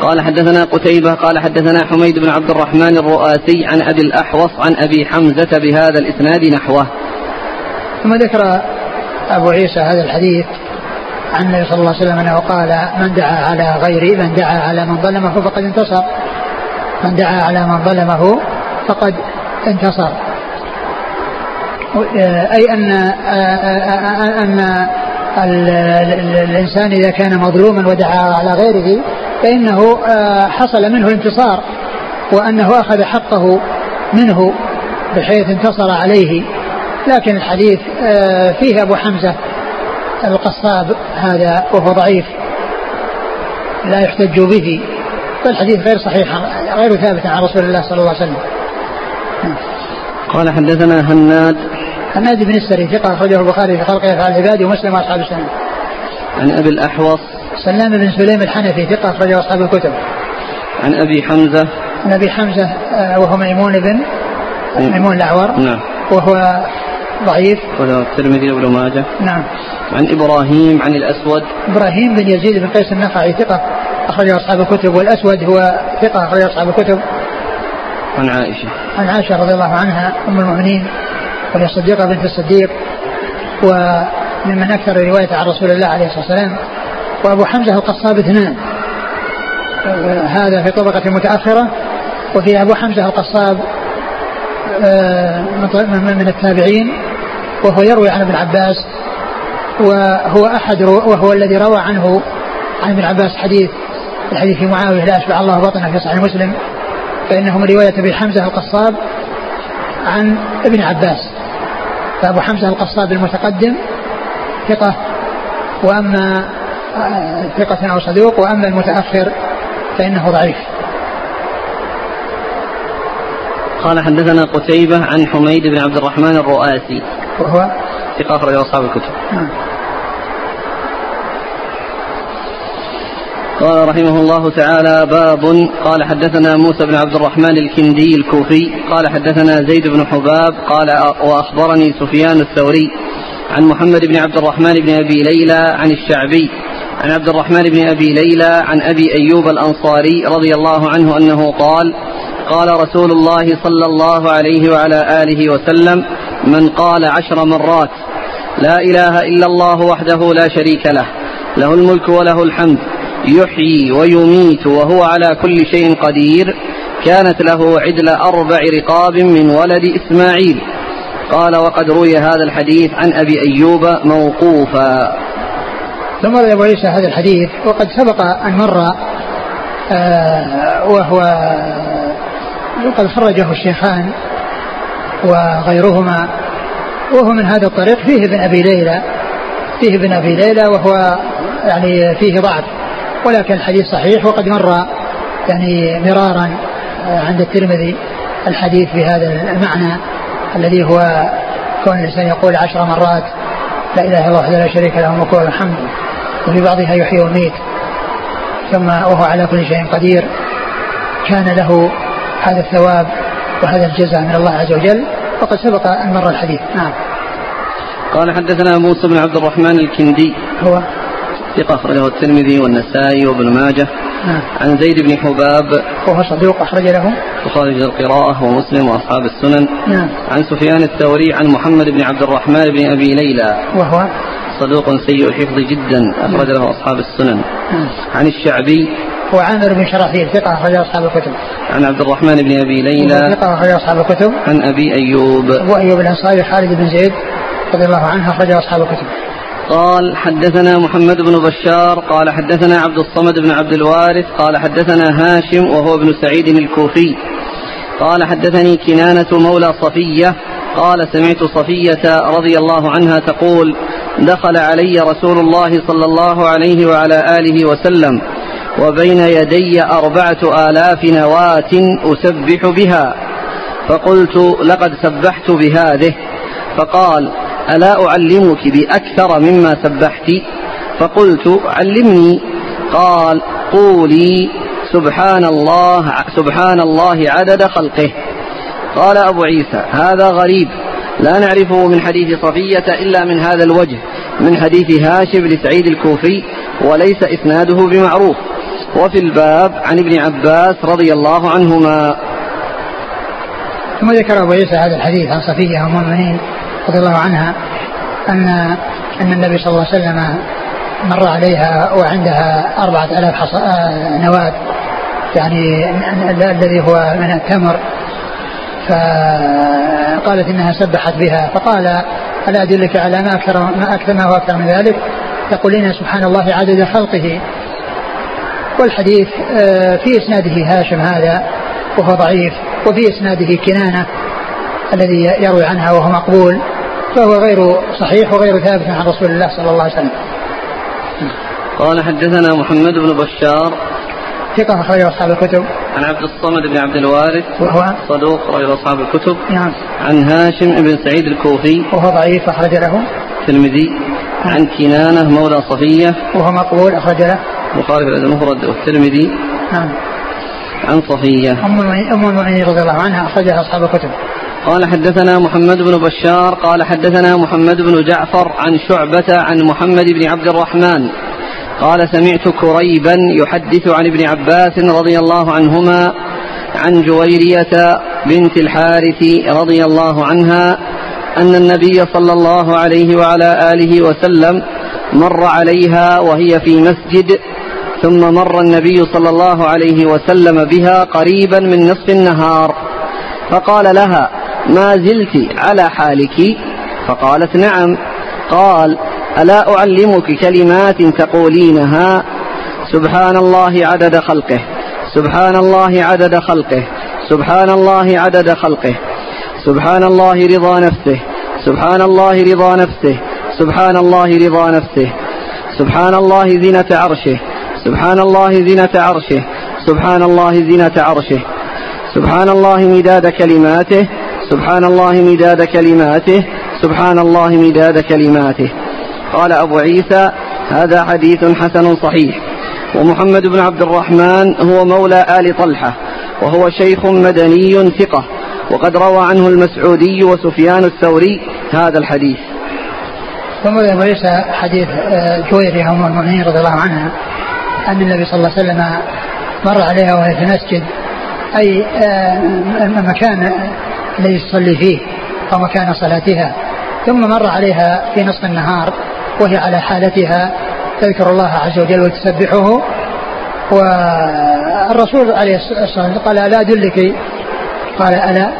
قال حدثنا قتيبة قال حدثنا حميد بن عبد الرحمن الرؤاسي عن أبي الأحوص عن أبي حمزة بهذا الإسناد نحوه. ثم ذكر أبو عيسى هذا الحديث عن النبي صلى الله عليه وسلم أنه قال من دعا على غيره من دعا على من ظلمه فقد انتصر. من دعا على من ظلمه فقد انتصر. أي أن أن الإنسان إذا كان مظلوما ودعا على غيره فإنه حصل منه الانتصار وأنه أخذ حقه منه بحيث انتصر عليه. لكن الحديث فيه أبو حمزة القصاب هذا وهو ضعيف لا يحتج به فالحديث غير صحيح غير ثابت عن رسول الله صلى الله عليه وسلم. قال حدثنا هناد هناد بن السري ثقة أخرجه البخاري في خلق أفعال العباد ومسلم وأصحاب السنة. عن أبي الأحوص. سلام بن سليم الحنفي ثقة أخرجه أصحاب الكتب. عن أبي حمزة. عن أبي حمزة آه، وهو ميمون بن ميمون الأعور. نعم. وهو ضعيف. وله الترمذي وابن ماجه. نعم. عن إبراهيم عن الأسود. إبراهيم بن يزيد بن قيس النخعي ثقة أخرجه أصحاب الكتب. والأسود هو ثقة أخرجه أصحاب الكتب. عن عائشة. عن عائشة رضي الله عنها أم المؤمنين. وهي الصديقة بنت الصديق وممن أكثر رواية عن رسول الله عليه الصلاة والسلام وأبو حمزة القصاب اثنان. هذا في طبقة متأخرة وفي أبو حمزة القصاب آه، من التابعين وهو يروي عن ابن عباس وهو أحد وهو الذي روى عنه عن ابن عباس حديث الحديث في معاوية لا أشبع الله بطنه في صحيح مسلم فإنه من رواية أبي حمزة القصاب عن ابن عباس. فأبو حمزة القصاب المتقدم ثقة وأما ثقة أو صدوق وأما المتأخر فإنه ضعيف. قال حدثنا قتيبة عن حميد بن عبد الرحمن الرؤاسي. وهو ثقة أخرج أصحاب الكتب. نعم. قال رحمه الله تعالى باب قال حدثنا موسى بن عبد الرحمن الكندي الكوفي قال حدثنا زيد بن حباب قال وأخبرني سفيان الثوري عن محمد بن عبد الرحمن بن أبي ليلى عن الشعبي عن عبد الرحمن بن أبي ليلى عن أبي أيوب الأنصاري رضي الله عنه أنه قال قال رسول الله صلى الله عليه وعلى آله وسلم من قال عشر مرات لا إله إلا الله وحده لا شريك له له الملك وله الحمد يحيي ويميت وهو على كل شيء قدير. كانت له عدل أربع رقاب من ولد إسماعيل. قال وقد روي هذا الحديث عن أبي أيوب موقوفا. ثم روي أبو عيسى هذا الحديث. وقد سبق أن مر آه وهو وقد خرجه الشيخان وغيرهما. وهو من هذا الطريق. فيه ابن أبي ليلى فيه ابن أبي ليلى وهو يعني فيه ضعف. ولكن الحديث صحيح وقد مر يعني مرارا آه، عند الترمذي الحديث بهذا المعنى الذي هو كون الإنسان يقول عشر مرات لا إله إلا الله وحده لا شريك له الملك الحمد وفي بعضها يحيي ويميت ثم وهو على كل شيء قدير كان له هذا الثواب وهذا الجزاء من الله عز وجل وقد سبق أن مر الحديث. نعم. قال حدثنا موسى بن عبد الرحمن الكندي. هو. ثقة أخرجه الترمذي والنسائي وابن ماجه نعم. عن زيد بن حباب وهو صدوق أخرج له وخارج القراءة ومسلم وأصحاب السنن نعم. عن سفيان الثوري عن محمد بن عبد الرحمن بن أبي ليلى وهو صدوق سيء الحفظ جدا أخرج له أصحاب السنن نعم. عن الشعبي وعامر بن شراحيل ثقة أخرج أصحاب الكتب. عن عبد الرحمن بن أبي ليلى ثقة أخرج أصحاب الكتب. عن أبي أيوب. أبو أيوب الأنصاري خالد بن زيد رضي الله عنه أخرج أصحاب الكتب. قال حدثنا محمد بن بشار قال حدثنا عبد الصمد بن عبد الوارث قال حدثنا هاشم وهو ابن سعيد الكوفي. قال حدثني كنانة مولى صفية قال سمعت صفية رضي الله عنها تقول دخل علي رسول الله صلى الله عليه وعلى آله وسلم وبين يدي أربعة آلاف نواة أسبح بها فقلت لقد سبحت بهذه فقال ألا أعلمك بأكثر مما سبحت؟ فقلت علمني. قال قولي سبحان الله سبحان الله عدد خلقه. قال أبو عيسى هذا غريب. لا نعرفه من حديث صفية إلا من هذا الوجه من حديث هاشم بن سعيد الكوفي وليس إسناده بمعروف. وفي الباب عن ابن عباس رضي الله عنهما. ثم ذكر أبو عيسى هذا الحديث عن صفية أم المؤمنين رضي الله عنها أن أن النبي صلى الله عليه وسلم مر عليها وعندها أربعة ألاف آه، نواة يعني الذي هو من التمر. فقالت إنها سبحت بها. فقال ألا أدلك على ما أكثر ما أكثر ما هو أكثر من ذلك؟ تقولين سبحان الله عدد خلقه. والحديث آه، في إسناده هاشم هذا وهو ضعيف وفي إسناده كنانة الذي يروي عنها وهو مقبول. فهو غير صحيح وغير ثابت عن رسول الله صلى الله عليه وسلم. قال حدثنا محمد بن بشار. ثقة أخرجه أصحاب الكتب. عن عبد الصمد بن عبد الوارث. وهو صدوق أخرج أصحاب الكتب. نعم. عن هاشم بن سعيد الكوفي. وهو ضعيف أخرج له. الترمذي عن كنانة مولى صفية. وهو مقبول أخرج له. البخاري في المفرد والترمذي. نعم. عن صفية. أم المؤمنين رضي الله عنها أخرجها أصحاب الكتب. قال حدثنا محمد بن بشار قال حدثنا محمد بن جعفر عن شعبة عن محمد بن عبد الرحمن قال سمعت كريبا يحدث عن ابن عباس رضي الله عنهما عن جويرية بنت الحارث رضي الله عنها أن النبي صلى الله عليه وعلى آله وسلم مر عليها وهي في مسجد ثم مر النبي صلى الله عليه وسلم بها قريبا من نصف النهار فقال لها ما زلت على حالك فقالت نعم قال الا اعلمك كلمات تقولينها سبحان الله عدد خلقه سبحان الله عدد خلقه سبحان الله عدد خلقه سبحان الله رضا نفسه سبحان الله رضا نفسه سبحان الله رضا نفسه سبحان الله زنة عرشه سبحان الله زنة عرشه سبحان الله زنة عرشه سبحان الله مداد كلماته سبحان الله مداد كلماته سبحان الله مداد كلماته. قال أبو عيسى هذا حديث حسن صحيح. ومحمد بن عبد الرحمن هو مولى آل طلحة وهو شيخ مدني ثقة. وقد روى عنه المسعودي وسفيان الثوري هذا الحديث. ثم أبو عيسى حديث آه، جويرية أم المؤمنين رضي الله عنها أن النبي صلى الله عليه وسلم مر عليها وهي في المسجد أي آه، الذي تصلي فيه أو مكان صلاتها. ثم مر عليها في نصف النهار وهي على حالتها. تذكر الله عز وجل وتسبحه. والرسول عليه الصلاة والسلام قال ألا أدلك؟ قال ألا.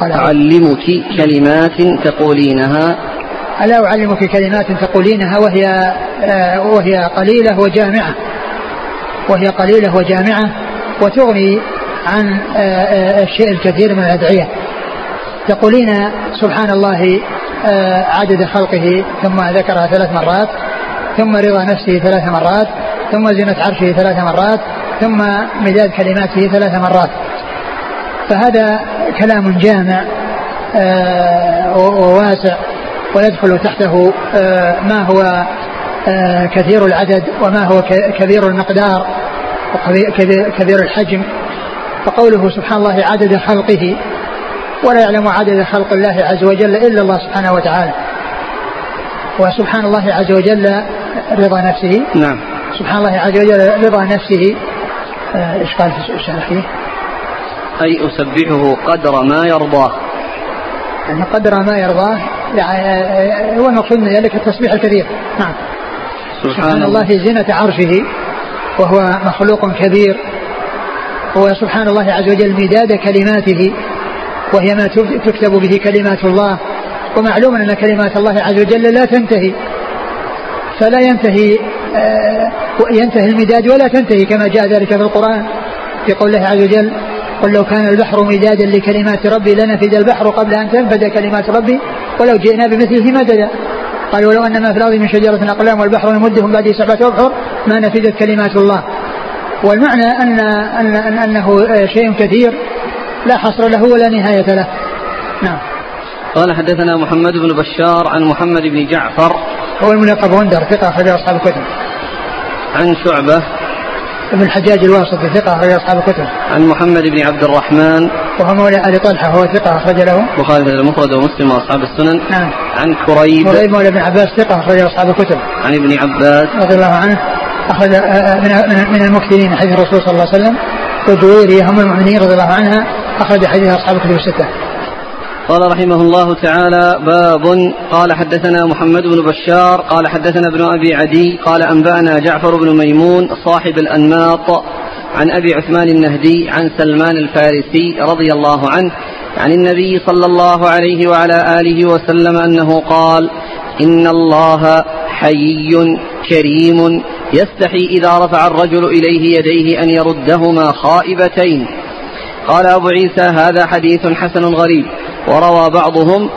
قال أعلمك كلمات تقولينها. ألا أعلمك كلمات تقولينها وهي آه، وهي قليلة وجامعة. وهي قليلة وجامعة وتغني عن آه، آه، الشيء الكثير من الأدعية. تقولين سبحان الله عدد خلقه ثم ذكرها ثلاث مرات ثم رضا نفسه ثلاث مرات ثم زنة عرشه ثلاث مرات ثم مداد كلماته ثلاث مرات. فهذا كلام جامع وواسع ويدخل تحته آه، ما هو آه، كثير العدد وما هو كبير المقدار وكبير الحجم. فقوله سبحان الله عدد خلقه ولا يعلم عدد خلق الله عز وجل إلا الله سبحانه وتعالى. وسبحان الله عز وجل رضا نفسه. نعم. سبحان الله عز وجل رضا نفسه. آه، إيش قال في الشرح أي أسبحه قدر ما يرضاه. يعني قدر ما يرضاه يعني هو المقصود من ذلك التسبيح الكثير نعم. سبحان, سبحان الله. زينة عرشه وهو مخلوق كبير. وسبحان الله عز وجل مداد كلماته. وهي ما تكتب به كلمات الله ومعلوم أن كلمات الله عز وجل لا تنتهي. فلا ينتهي آه، ينتهي المداد ولا تنتهي كما جاء ذلك في القرآن. في قول الله عز وجل قل لو كان البحر مدادا لكلمات ربي لنفد البحر قبل أن تنفد كلمات ربي ولو جئنا بمثله مددا قال ولو أن ما في الأرض من شجرة أقلام والبحر يمدهم بعد سبعة أبحر ما نفدت كلمات الله. والمعنى أن, أن, أن أنه شيء كثير. لا حصر له ولا نهاية له نعم قال حدثنا محمد بن بشار عن محمد بن جعفر هو الملقب وندر ثقة أخرج أصحاب الكتب عن شعبة ابن الحجاج الواسطي ثقة أخرج أصحاب الكتب. عن محمد بن عبد الرحمن وهو مولى آل طلحة وهو ثقة أخرج له. البخاري المفرد ومسلم وأصحاب السنن. نعم. عن كريب. كريب مولى ابن عباس ثقة أخرج أصحاب الكتب. عن ابن عباس. رضي الله عنه أخرج آه، آه، من من المكثرين حديث الرسول صلى الله عليه وسلم وجويرية هم المؤمنين رضي الله عنها أخرج حديث أصحاب الكتب الستة. قال رحمه الله تعالى باب قال حدثنا محمد بن بشار قال حدثنا ابن أبي عدي قال أنبأنا جعفر بن ميمون صاحب الأنماط عن أبي عثمان النهدي عن سلمان الفارسي رضي الله عنه عن النبي صلى الله عليه وعلى آله وسلم أنه قال إن الله حيي كريم يستحي إذا رفع الرجل إليه يديه أن يردهما خائبتين. قال أبو عيسى هذا حديث حسن غريب وروى بعضهم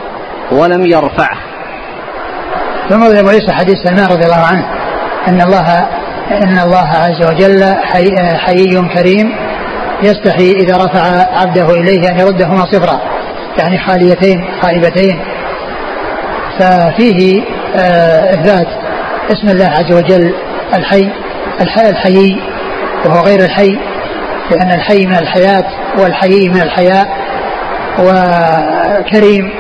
ولم يرفعه. ثم أبو عيسى حديث سلمان رضي الله عنه أن الله أن الله عز وجل حي, حيي كريم يستحي إذا رفع عبده إليه أن يردهما صفرا يعني خاليتين خائبتين. ففيه آه، إثبات اسم الله عز وجل الحي الحي الحيي وهو غير الحي لأن الحي من الحياة والحيي من الحياء وكريم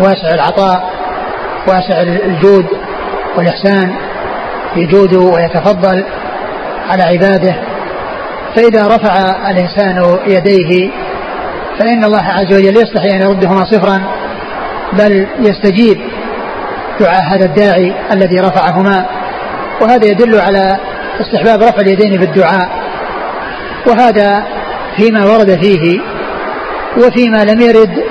واسع العطاء واسع الجود والإحسان يجود ويتفضل على عباده. فإذا رفع الإنسان يديه فإن الله عز وجل يستحي أن يردهما صفرا بل يستجيب دعاء هذا الداعي الذي رفعهما. وهذا يدل على استحباب رفع اليدين بالدعاء. وهذا فيما ورد فيه وفيما لم يرد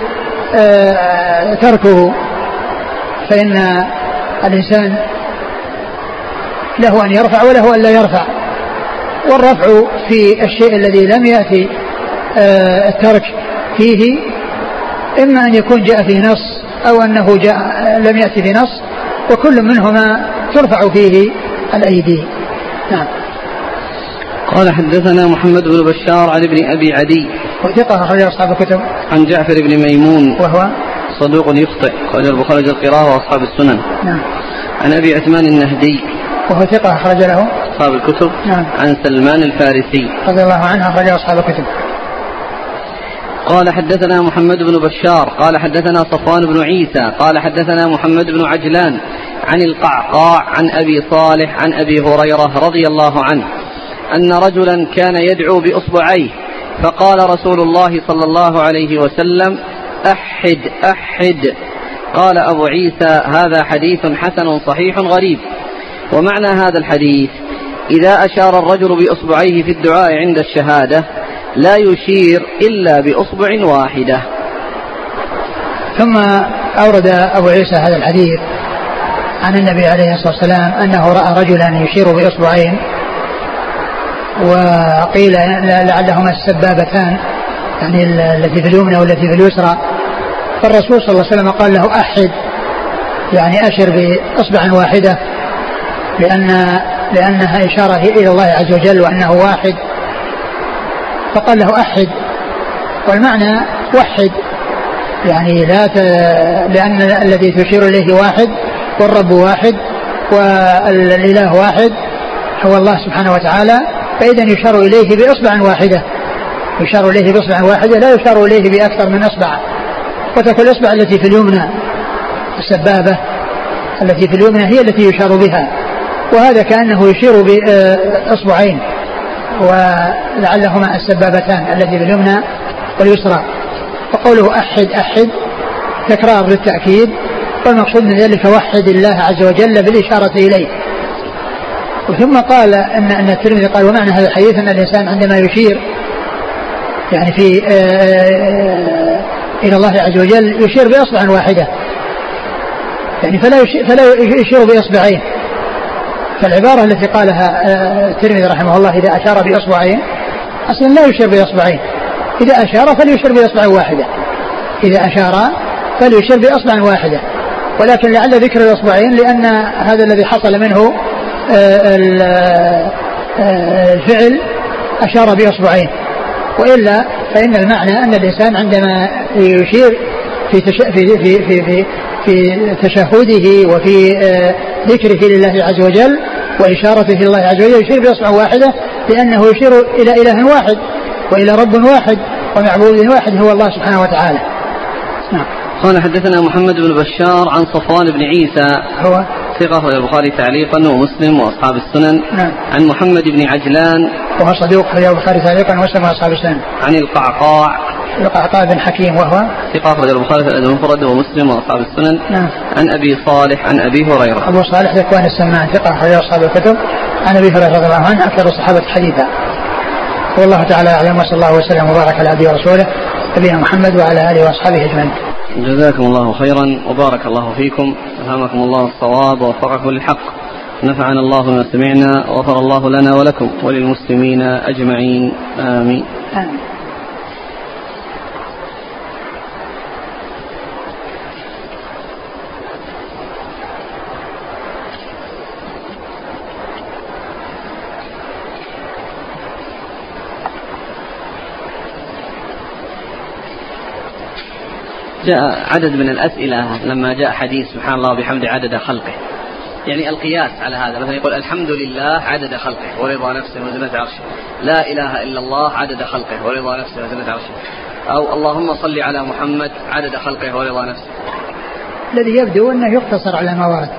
آه، تركه. فإن الإنسان له أن يرفع وله أن لا يرفع. والرفع في الشيء الذي لم يأتي آه، الترك فيه إما أن يكون جاء في نص أو أنه جاء لم يأتي في نص وكل منهما ترفع فيه. الأيدي نعم. قال حدثنا محمد بن بشار عن ابن أبي عدي. وثقة أخرج أصحاب الكتب. عن جعفر بن ميمون. وهو؟ صدوق يخطئ. قال البخاري القراءة وأصحاب السنن. نعم. عن أبي عثمان النهدي. وهو ثقة أخرج له. أصحاب الكتب. نعم. عن سلمان الفارسي. رضي الله عنه أخرج أصحاب الكتب. قال حدثنا محمد بن بشار قال حدثنا صفوان بن عيسى قال حدثنا محمد بن عجلان عن القعقاع عن أبي صالح عن أبي هريرة رضي الله عنه أن رجلا كان يدعو بأصبعيه فقال رسول الله صلى الله عليه وسلم أحد أحد. قال أبو عيسى هذا حديث حسن صحيح غريب. ومعنى هذا الحديث إذا أشار الرجل بأصبعيه في الدعاء عند الشهادة لا يشير إلا بأصبع واحدة. ثم أورد أبو عيسى هذا الحديث عن النبي عليه الصلاة والسلام أنه رأى رجلا يشير بإصبعين وقيل لعلهما السبابتان يعني التي في اليمنى والتي في اليسرى. فالرسول صلى الله عليه وسلم قال له أحد يعني أشر بإصبع واحدة لأن لأنها إشارة إلى الله عز وجل وأنه واحد. فقال له أحد. والمعنى وحد. يعني لا ت... لأن الذي تشير إليه واحد والرب واحد والإله واحد هو الله سبحانه وتعالى فإذا يشار إليه بإصبع واحدة. يشار إليه بإصبع واحدة لا يشار إليه بأكثر من إصبع. وتكون الإصبع التي في اليمنى السبابة التي في اليمنى هي التي يشار بها. وهذا كأنه يشير بإصبعين ولعلهما السبابتان التي باليمنى واليسرى. وقوله أحد أحد تكرار للتأكيد. والمقصود من ذلك وحد الله عز وجل بالإشارة إليه. ثم قال أن أن الترمذي قال ومعنى هذا الحديث أن الإنسان عندما يشير يعني في آه، آآ إلى الله عز وجل يشير بإصبع واحدة. يعني فلا يشير, فلا يشير بإصبعين. فالعبارة التي قالها آه، الترمذي رحمه الله إذا أشار بإصبعين أصلا لا يشير بإصبعين. إذا أشار فليشير بإصبع واحدة. إذا أشار فليشير بإصبع واحدة. ولكن لعل ذكر الإصبعين لأن هذا الذي حصل منه آه، آه، الفعل أشار بإصبعين. وإلا فإن المعنى أن الإنسان عندما يشير في في في في في, في تشهده وفي ذكره لله عز وجل وإشارته إلى الله عز وجل يشير بإصبع واحدة لأنه يشير إلى إله واحد وإلى رب واحد ومعبود واحد هو الله سبحانه وتعالى. نعم. قال حدثنا محمد بن بشار عن صفوان بن عيسى. هو ثقة في البخاري تعليقا ومسلم وأصحاب السنن. نعم. عن محمد بن عجلان. وهو صدوق في البخاري تعليقا ومسلم وأصحاب السنن. عن القعقاع. القعقاع بن حكيم وهو؟ ثقة أخرج البخاري المفرد ومسلم وأصحاب السنن. نعم. عن أبي صالح عن أبي هريرة. أبو صالح ذكوان السمان ثقة أخرج أصحاب الكتب. عن أبي هريرة رضي الله عنه أكثر الصحابة حديثا. والله تعالى أعلم وصلى الله وسلم وبارك على عبده ورسوله نبينا محمد وعلى آله وأصحابه أجمعين. جزاكم الله خيرا وبارك الله فيكم. ألهمكم الله الصواب ووفقكم للحق. نفعنا الله بما سمعنا وغفر الله لنا ولكم وللمسلمين أجمعين. آمين, آمين. جاء عدد من الأسئلة لما جاء حديث سبحان الله بحمد عدد خلقه. يعني القياس على هذا مثلا يقول الحمد لله عدد خلقه ورضا نفسه وزنة عرشه. لا إله إلا الله عدد خلقه ورضا نفسه وزنة عرشه. أو اللهم صل على محمد عدد خلقه ورضا نفسه. الذي يبدو أنه يقتصر على ما ورد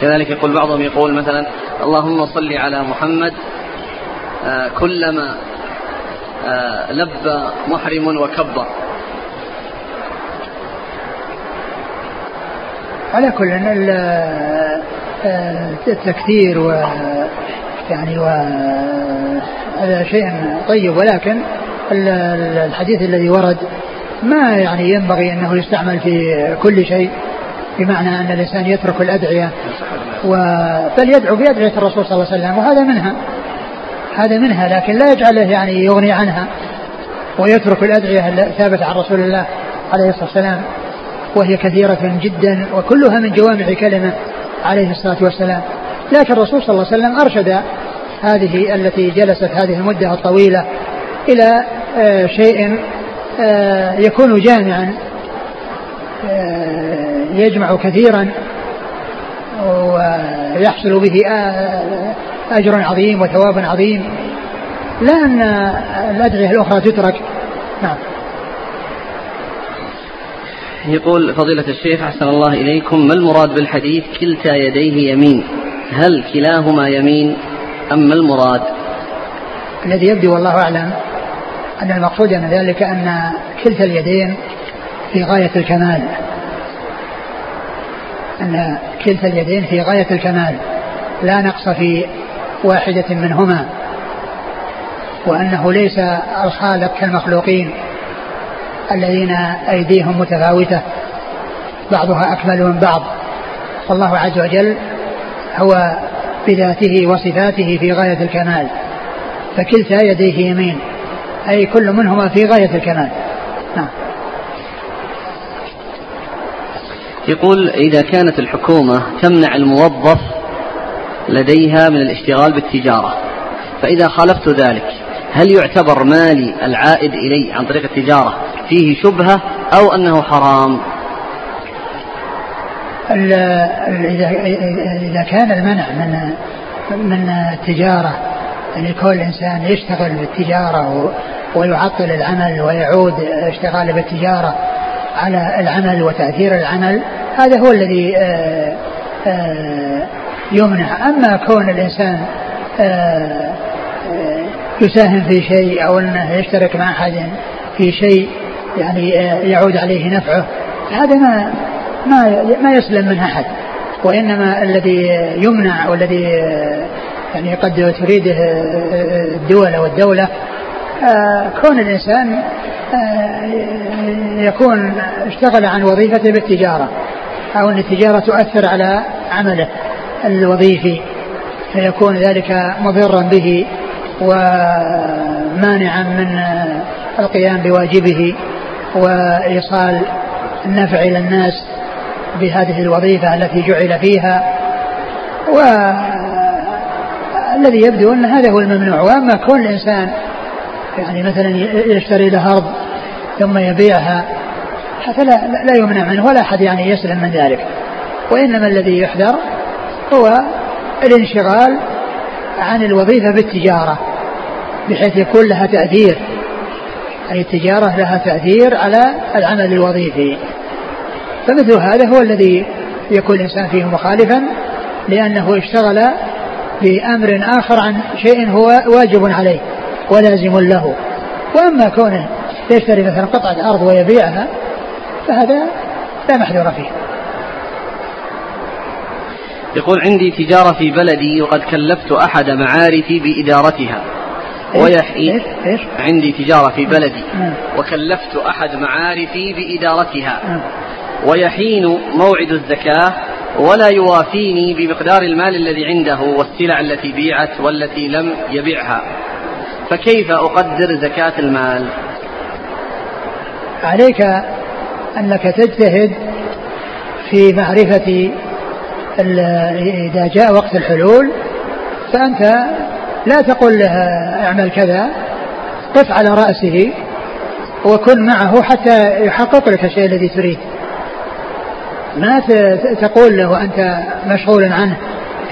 كذلك يقول بعضهم يقول مثلا اللهم صل على محمد آه، كلما آه، لبى محرم وكبر على كل التكثير و يعني و هذا شيء طيب ولكن الحديث الذي ورد ما يعني ينبغي إنه يستعمل في كل شيء بمعنى أن الإنسان يترك الأدعية و بل يدعو بأدعية الرسول صلى الله عليه وسلم وهذا منها. هذا منها لكن لا يجعله يعني يغني عنها ويترك الأدعية الثابته عن رسول الله عليه الصلاة والسلام. وهي كثيرة جدا وكلها من جوامع كلمة عليه الصلاة والسلام. لكن الرسول صلى الله عليه وسلم أرشد هذه التي جلست هذه المدة الطويلة إلى آه، شيء آه، يكون جامعا آه، يجمع كثيرا ويحصل به أجر عظيم وثواب عظيم. لا أن الأدعية الأخرى تترك. نعم. يقول فضيلة الشيخ أحسن الله إليكم. ما المراد بالحديث كلتا يديه يمين؟ هل كلاهما يمين أم ما المراد؟ الذي يبدو والله أعلم أن المقصود من ذلك أن كلتا اليدين في غاية الكمال. أن كلتا اليدين في غاية الكمال. لا نقص في واحدة منهما وأنه ليس الخالق كالمخلوقين الذين أيديهم متفاوتة بعضها أكمل من بعض. فالله عز وجل هو بذاته وصفاته في غاية الكمال فكلتا يديه يمين أي كل منهما في غاية الكمال. نعم. يقول إذا كانت الحكومة تمنع الموظف لديها من الاشتغال بالتجارة. فإذا خالفت ذلك هل يعتبر مالي العائد إلي عن طريق التجارة فيه شبهة أو أنه حرام؟ إذا كان المنع من من التجارة يعني كل إنسان يشتغل بالتجارة ويعطل العمل ويعود اشتغاله بالتجارة على العمل وتأثير العمل هذا هو الذي آه، آه، يمنع. أما كون الإنسان آه، يساهم في شيء أو أنه يشترك مع أحد في شيء يعني يعود عليه نفعه هذا ما ما ما يسلم منه أحد. وإنما الذي يمنع والذي يعني قد تريده الدول أو الدولة كون الإنسان يكون اشتغل عن وظيفته بالتجارة أو أن التجارة تؤثر على عمله. الوظيفي فيكون ذلك مضرا به ومانعا من القيام بواجبه وإيصال النفع إلى الناس بهذه الوظيفة التي جعل فيها. والذي يبدو أن هذا هو الممنوع. وأما كل إنسان يعني مثلا يشتري له أرض ثم يبيعها فلا لا يمنع منه ولا أحد يعني يسلم من ذلك. وإنما الذي يحذر هو الانشغال عن الوظيفة بالتجارة بحيث يكون لها تأثير أي التجارة لها تأثير على العمل الوظيفي. فمثل هذا هو الذي يكون الإنسان فيه مخالفا لأنه اشتغل بأمر آخر عن شيء هو واجب عليه ولازم له. وأما كونه يشتري مثلا قطعة أرض ويبيعها فهذا لا محذور فيه. يقول عندي تجارة في بلدي وقد كلفت أحد معارفي بإدارتها. ويحيي عندي تجارة في بلدي وكلفت أحد معارفي بإدارتها. ويحين موعد الزكاة ولا يوافيني بمقدار المال الذي عنده والسلع التي بيعت والتي لم يبعها. فكيف أقدر زكاة المال؟ عليك أنك تجتهد في معرفة إذا جاء وقت الحلول فأنت لا تقول له اعمل كذا قف على رأسه وكن معه حتى يحقق لك الشيء الذي تريد. ما تقول له أنت مشغول عنه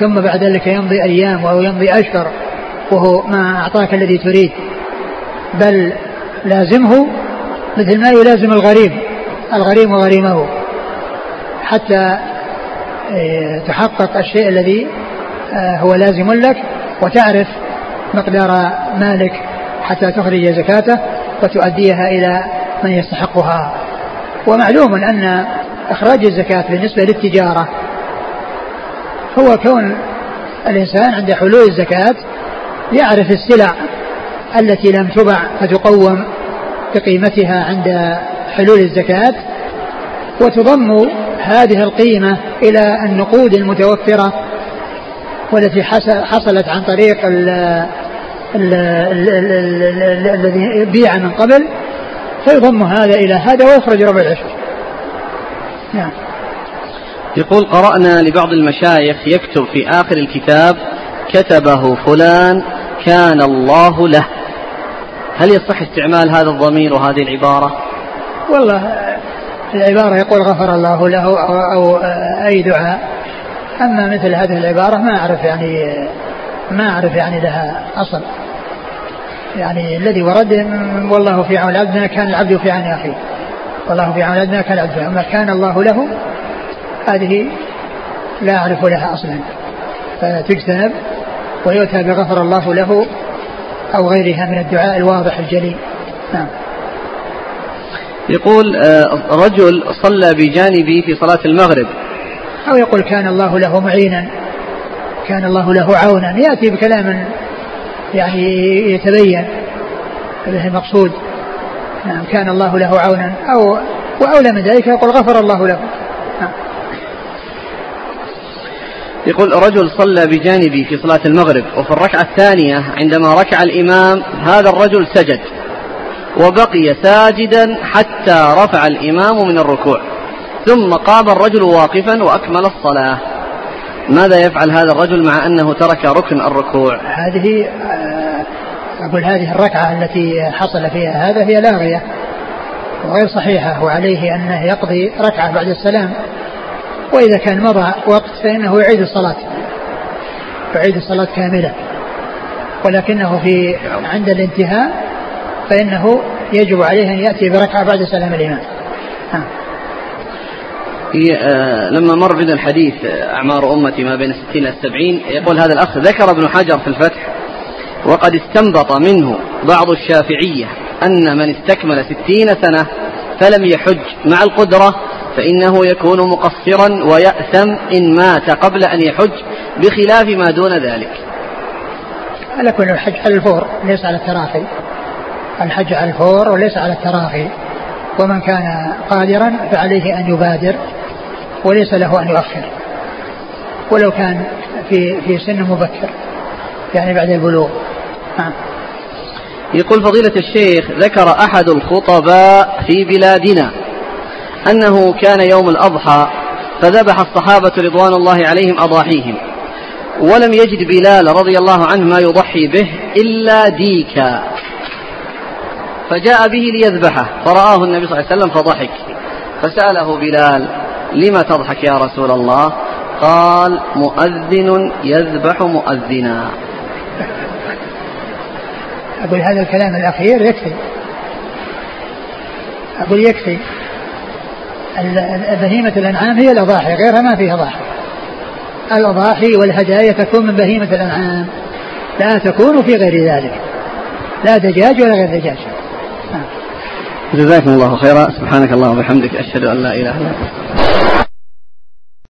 ثم بعد ذلك يمضي أيام أو يمضي أشهر وهو ما أعطاك الذي تريد. بل لازمه مثل ما يلازم الغريب الغريم وغريمه حتى تحقق الشيء الذي آه، هو لازم لك وتعرف مقدار مالك حتى تخرج زكاته وتؤديها إلى من يستحقها. ومعلوم أن إخراج الزكاة بالنسبة للتجارة هو كون الإنسان عند حلول الزكاة يعرف السلع التي لم تبع فتقوم بقيمتها عند حلول الزكاة وتضم هذه القيمة إلى النقود المتوفرة والتي حصلت عن طريق الذي بيع من قبل فيضم هذا إلى هذا ويخرج ربع العشر. نعم. يقول قرأنا لبعض المشايخ يكتب في آخر الكتاب كتبه فلان كان الله له. هل يصح استعمال هذا الضمير وهذه العبارة؟ والله العبارة يقول غفر الله له أو, أو أي دعاء. أما مثل هذه العبارة ما أعرف يعني ما أعرف يعني لها أصل. يعني الذي ورد والله في عون العبد ما كان العبد في عون أخيه. والله في عون العبد ما كان العبد أما كان الله له هذه لا أعرف لها أصلا. فتجتنب ويؤتى بغفر الله له أو غيرها من الدعاء الواضح الجلي نعم. يقول آه، رجل صلى بجانبي في صلاة المغرب. أو يقول كان الله له معينا كان الله له عونا. يأتي بكلام يعني يتبين هذا المقصود. نعم كان الله له عونا. أو وأولى من ذلك يقول غفر الله له. نعم. يقول رجل صلى بجانبي في صلاة المغرب وفي الركعة الثانية عندما ركع الإمام هذا الرجل سجد. وبقي ساجدا حتى رفع الإمام من الركوع. ثم قام الرجل واقفا وأكمل الصلاة. ماذا يفعل هذا الرجل مع أنه ترك ركن الركوع؟ هذه آه، أقول هذه الركعة التي حصل فيها هذا هي لاغية وغير صحيحة وعليه أنه يقضي ركعة بعد السلام. وإذا كان مضى وقت فإنه يعيد الصلاة يعيد الصلاة كاملة. ولكنه في عند الانتهاء فإنه يجب عليه أن يأتي بركعة بعد سلام الإمام. آه لما مر بنا الحديث آه، أعمار أمتي ما بين الستين إلى السبعين يقول هذا الأخ ذكر ابن حجر في الفتح وقد استنبط منه بعض الشافعية أن من استكمل ستين سنة فلم يحج مع القدرة فإنه يكون مقصرا ويأثم إن مات قبل أن يحج بخلاف ما دون ذلك. على كل الحج على الفور ليس على التراخي الحج على الفور وليس على التراخي ومن كان قادرا فعليه أن يبادر وليس له أن يؤخر. ولو كان في في سن مبكر يعني بعد البلوغ. نعم. يقول فضيلة الشيخ ذكر أحد الخطباء في بلادنا أنه كان يوم الأضحى فذبح الصحابة رضوان الله عليهم أضاحيهم. ولم يجد بلال رضي الله عنه ما يضحي به إلا ديكا. فجاء به ليذبحه. فرآه النبي صلى الله عليه وسلم فضحك. فسأله بلال لم تضحك يا رسول الله؟ قال مؤذن يذبح مؤذنا. أقول هذا الكلام الأخير يكفي. أقول يكفي. بهيمة الأنعام هي الأضاحي غيرها ما فيها ضاحي الأضاحي والهدايا تكون من بهيمة الأنعام. لا تكون في غير ذلك. لا دجاج ولا غير دجاج. جزاكم الله خيرا. سبحانك اللهم وبحمدك أشهد أن لا إله إلا أنت.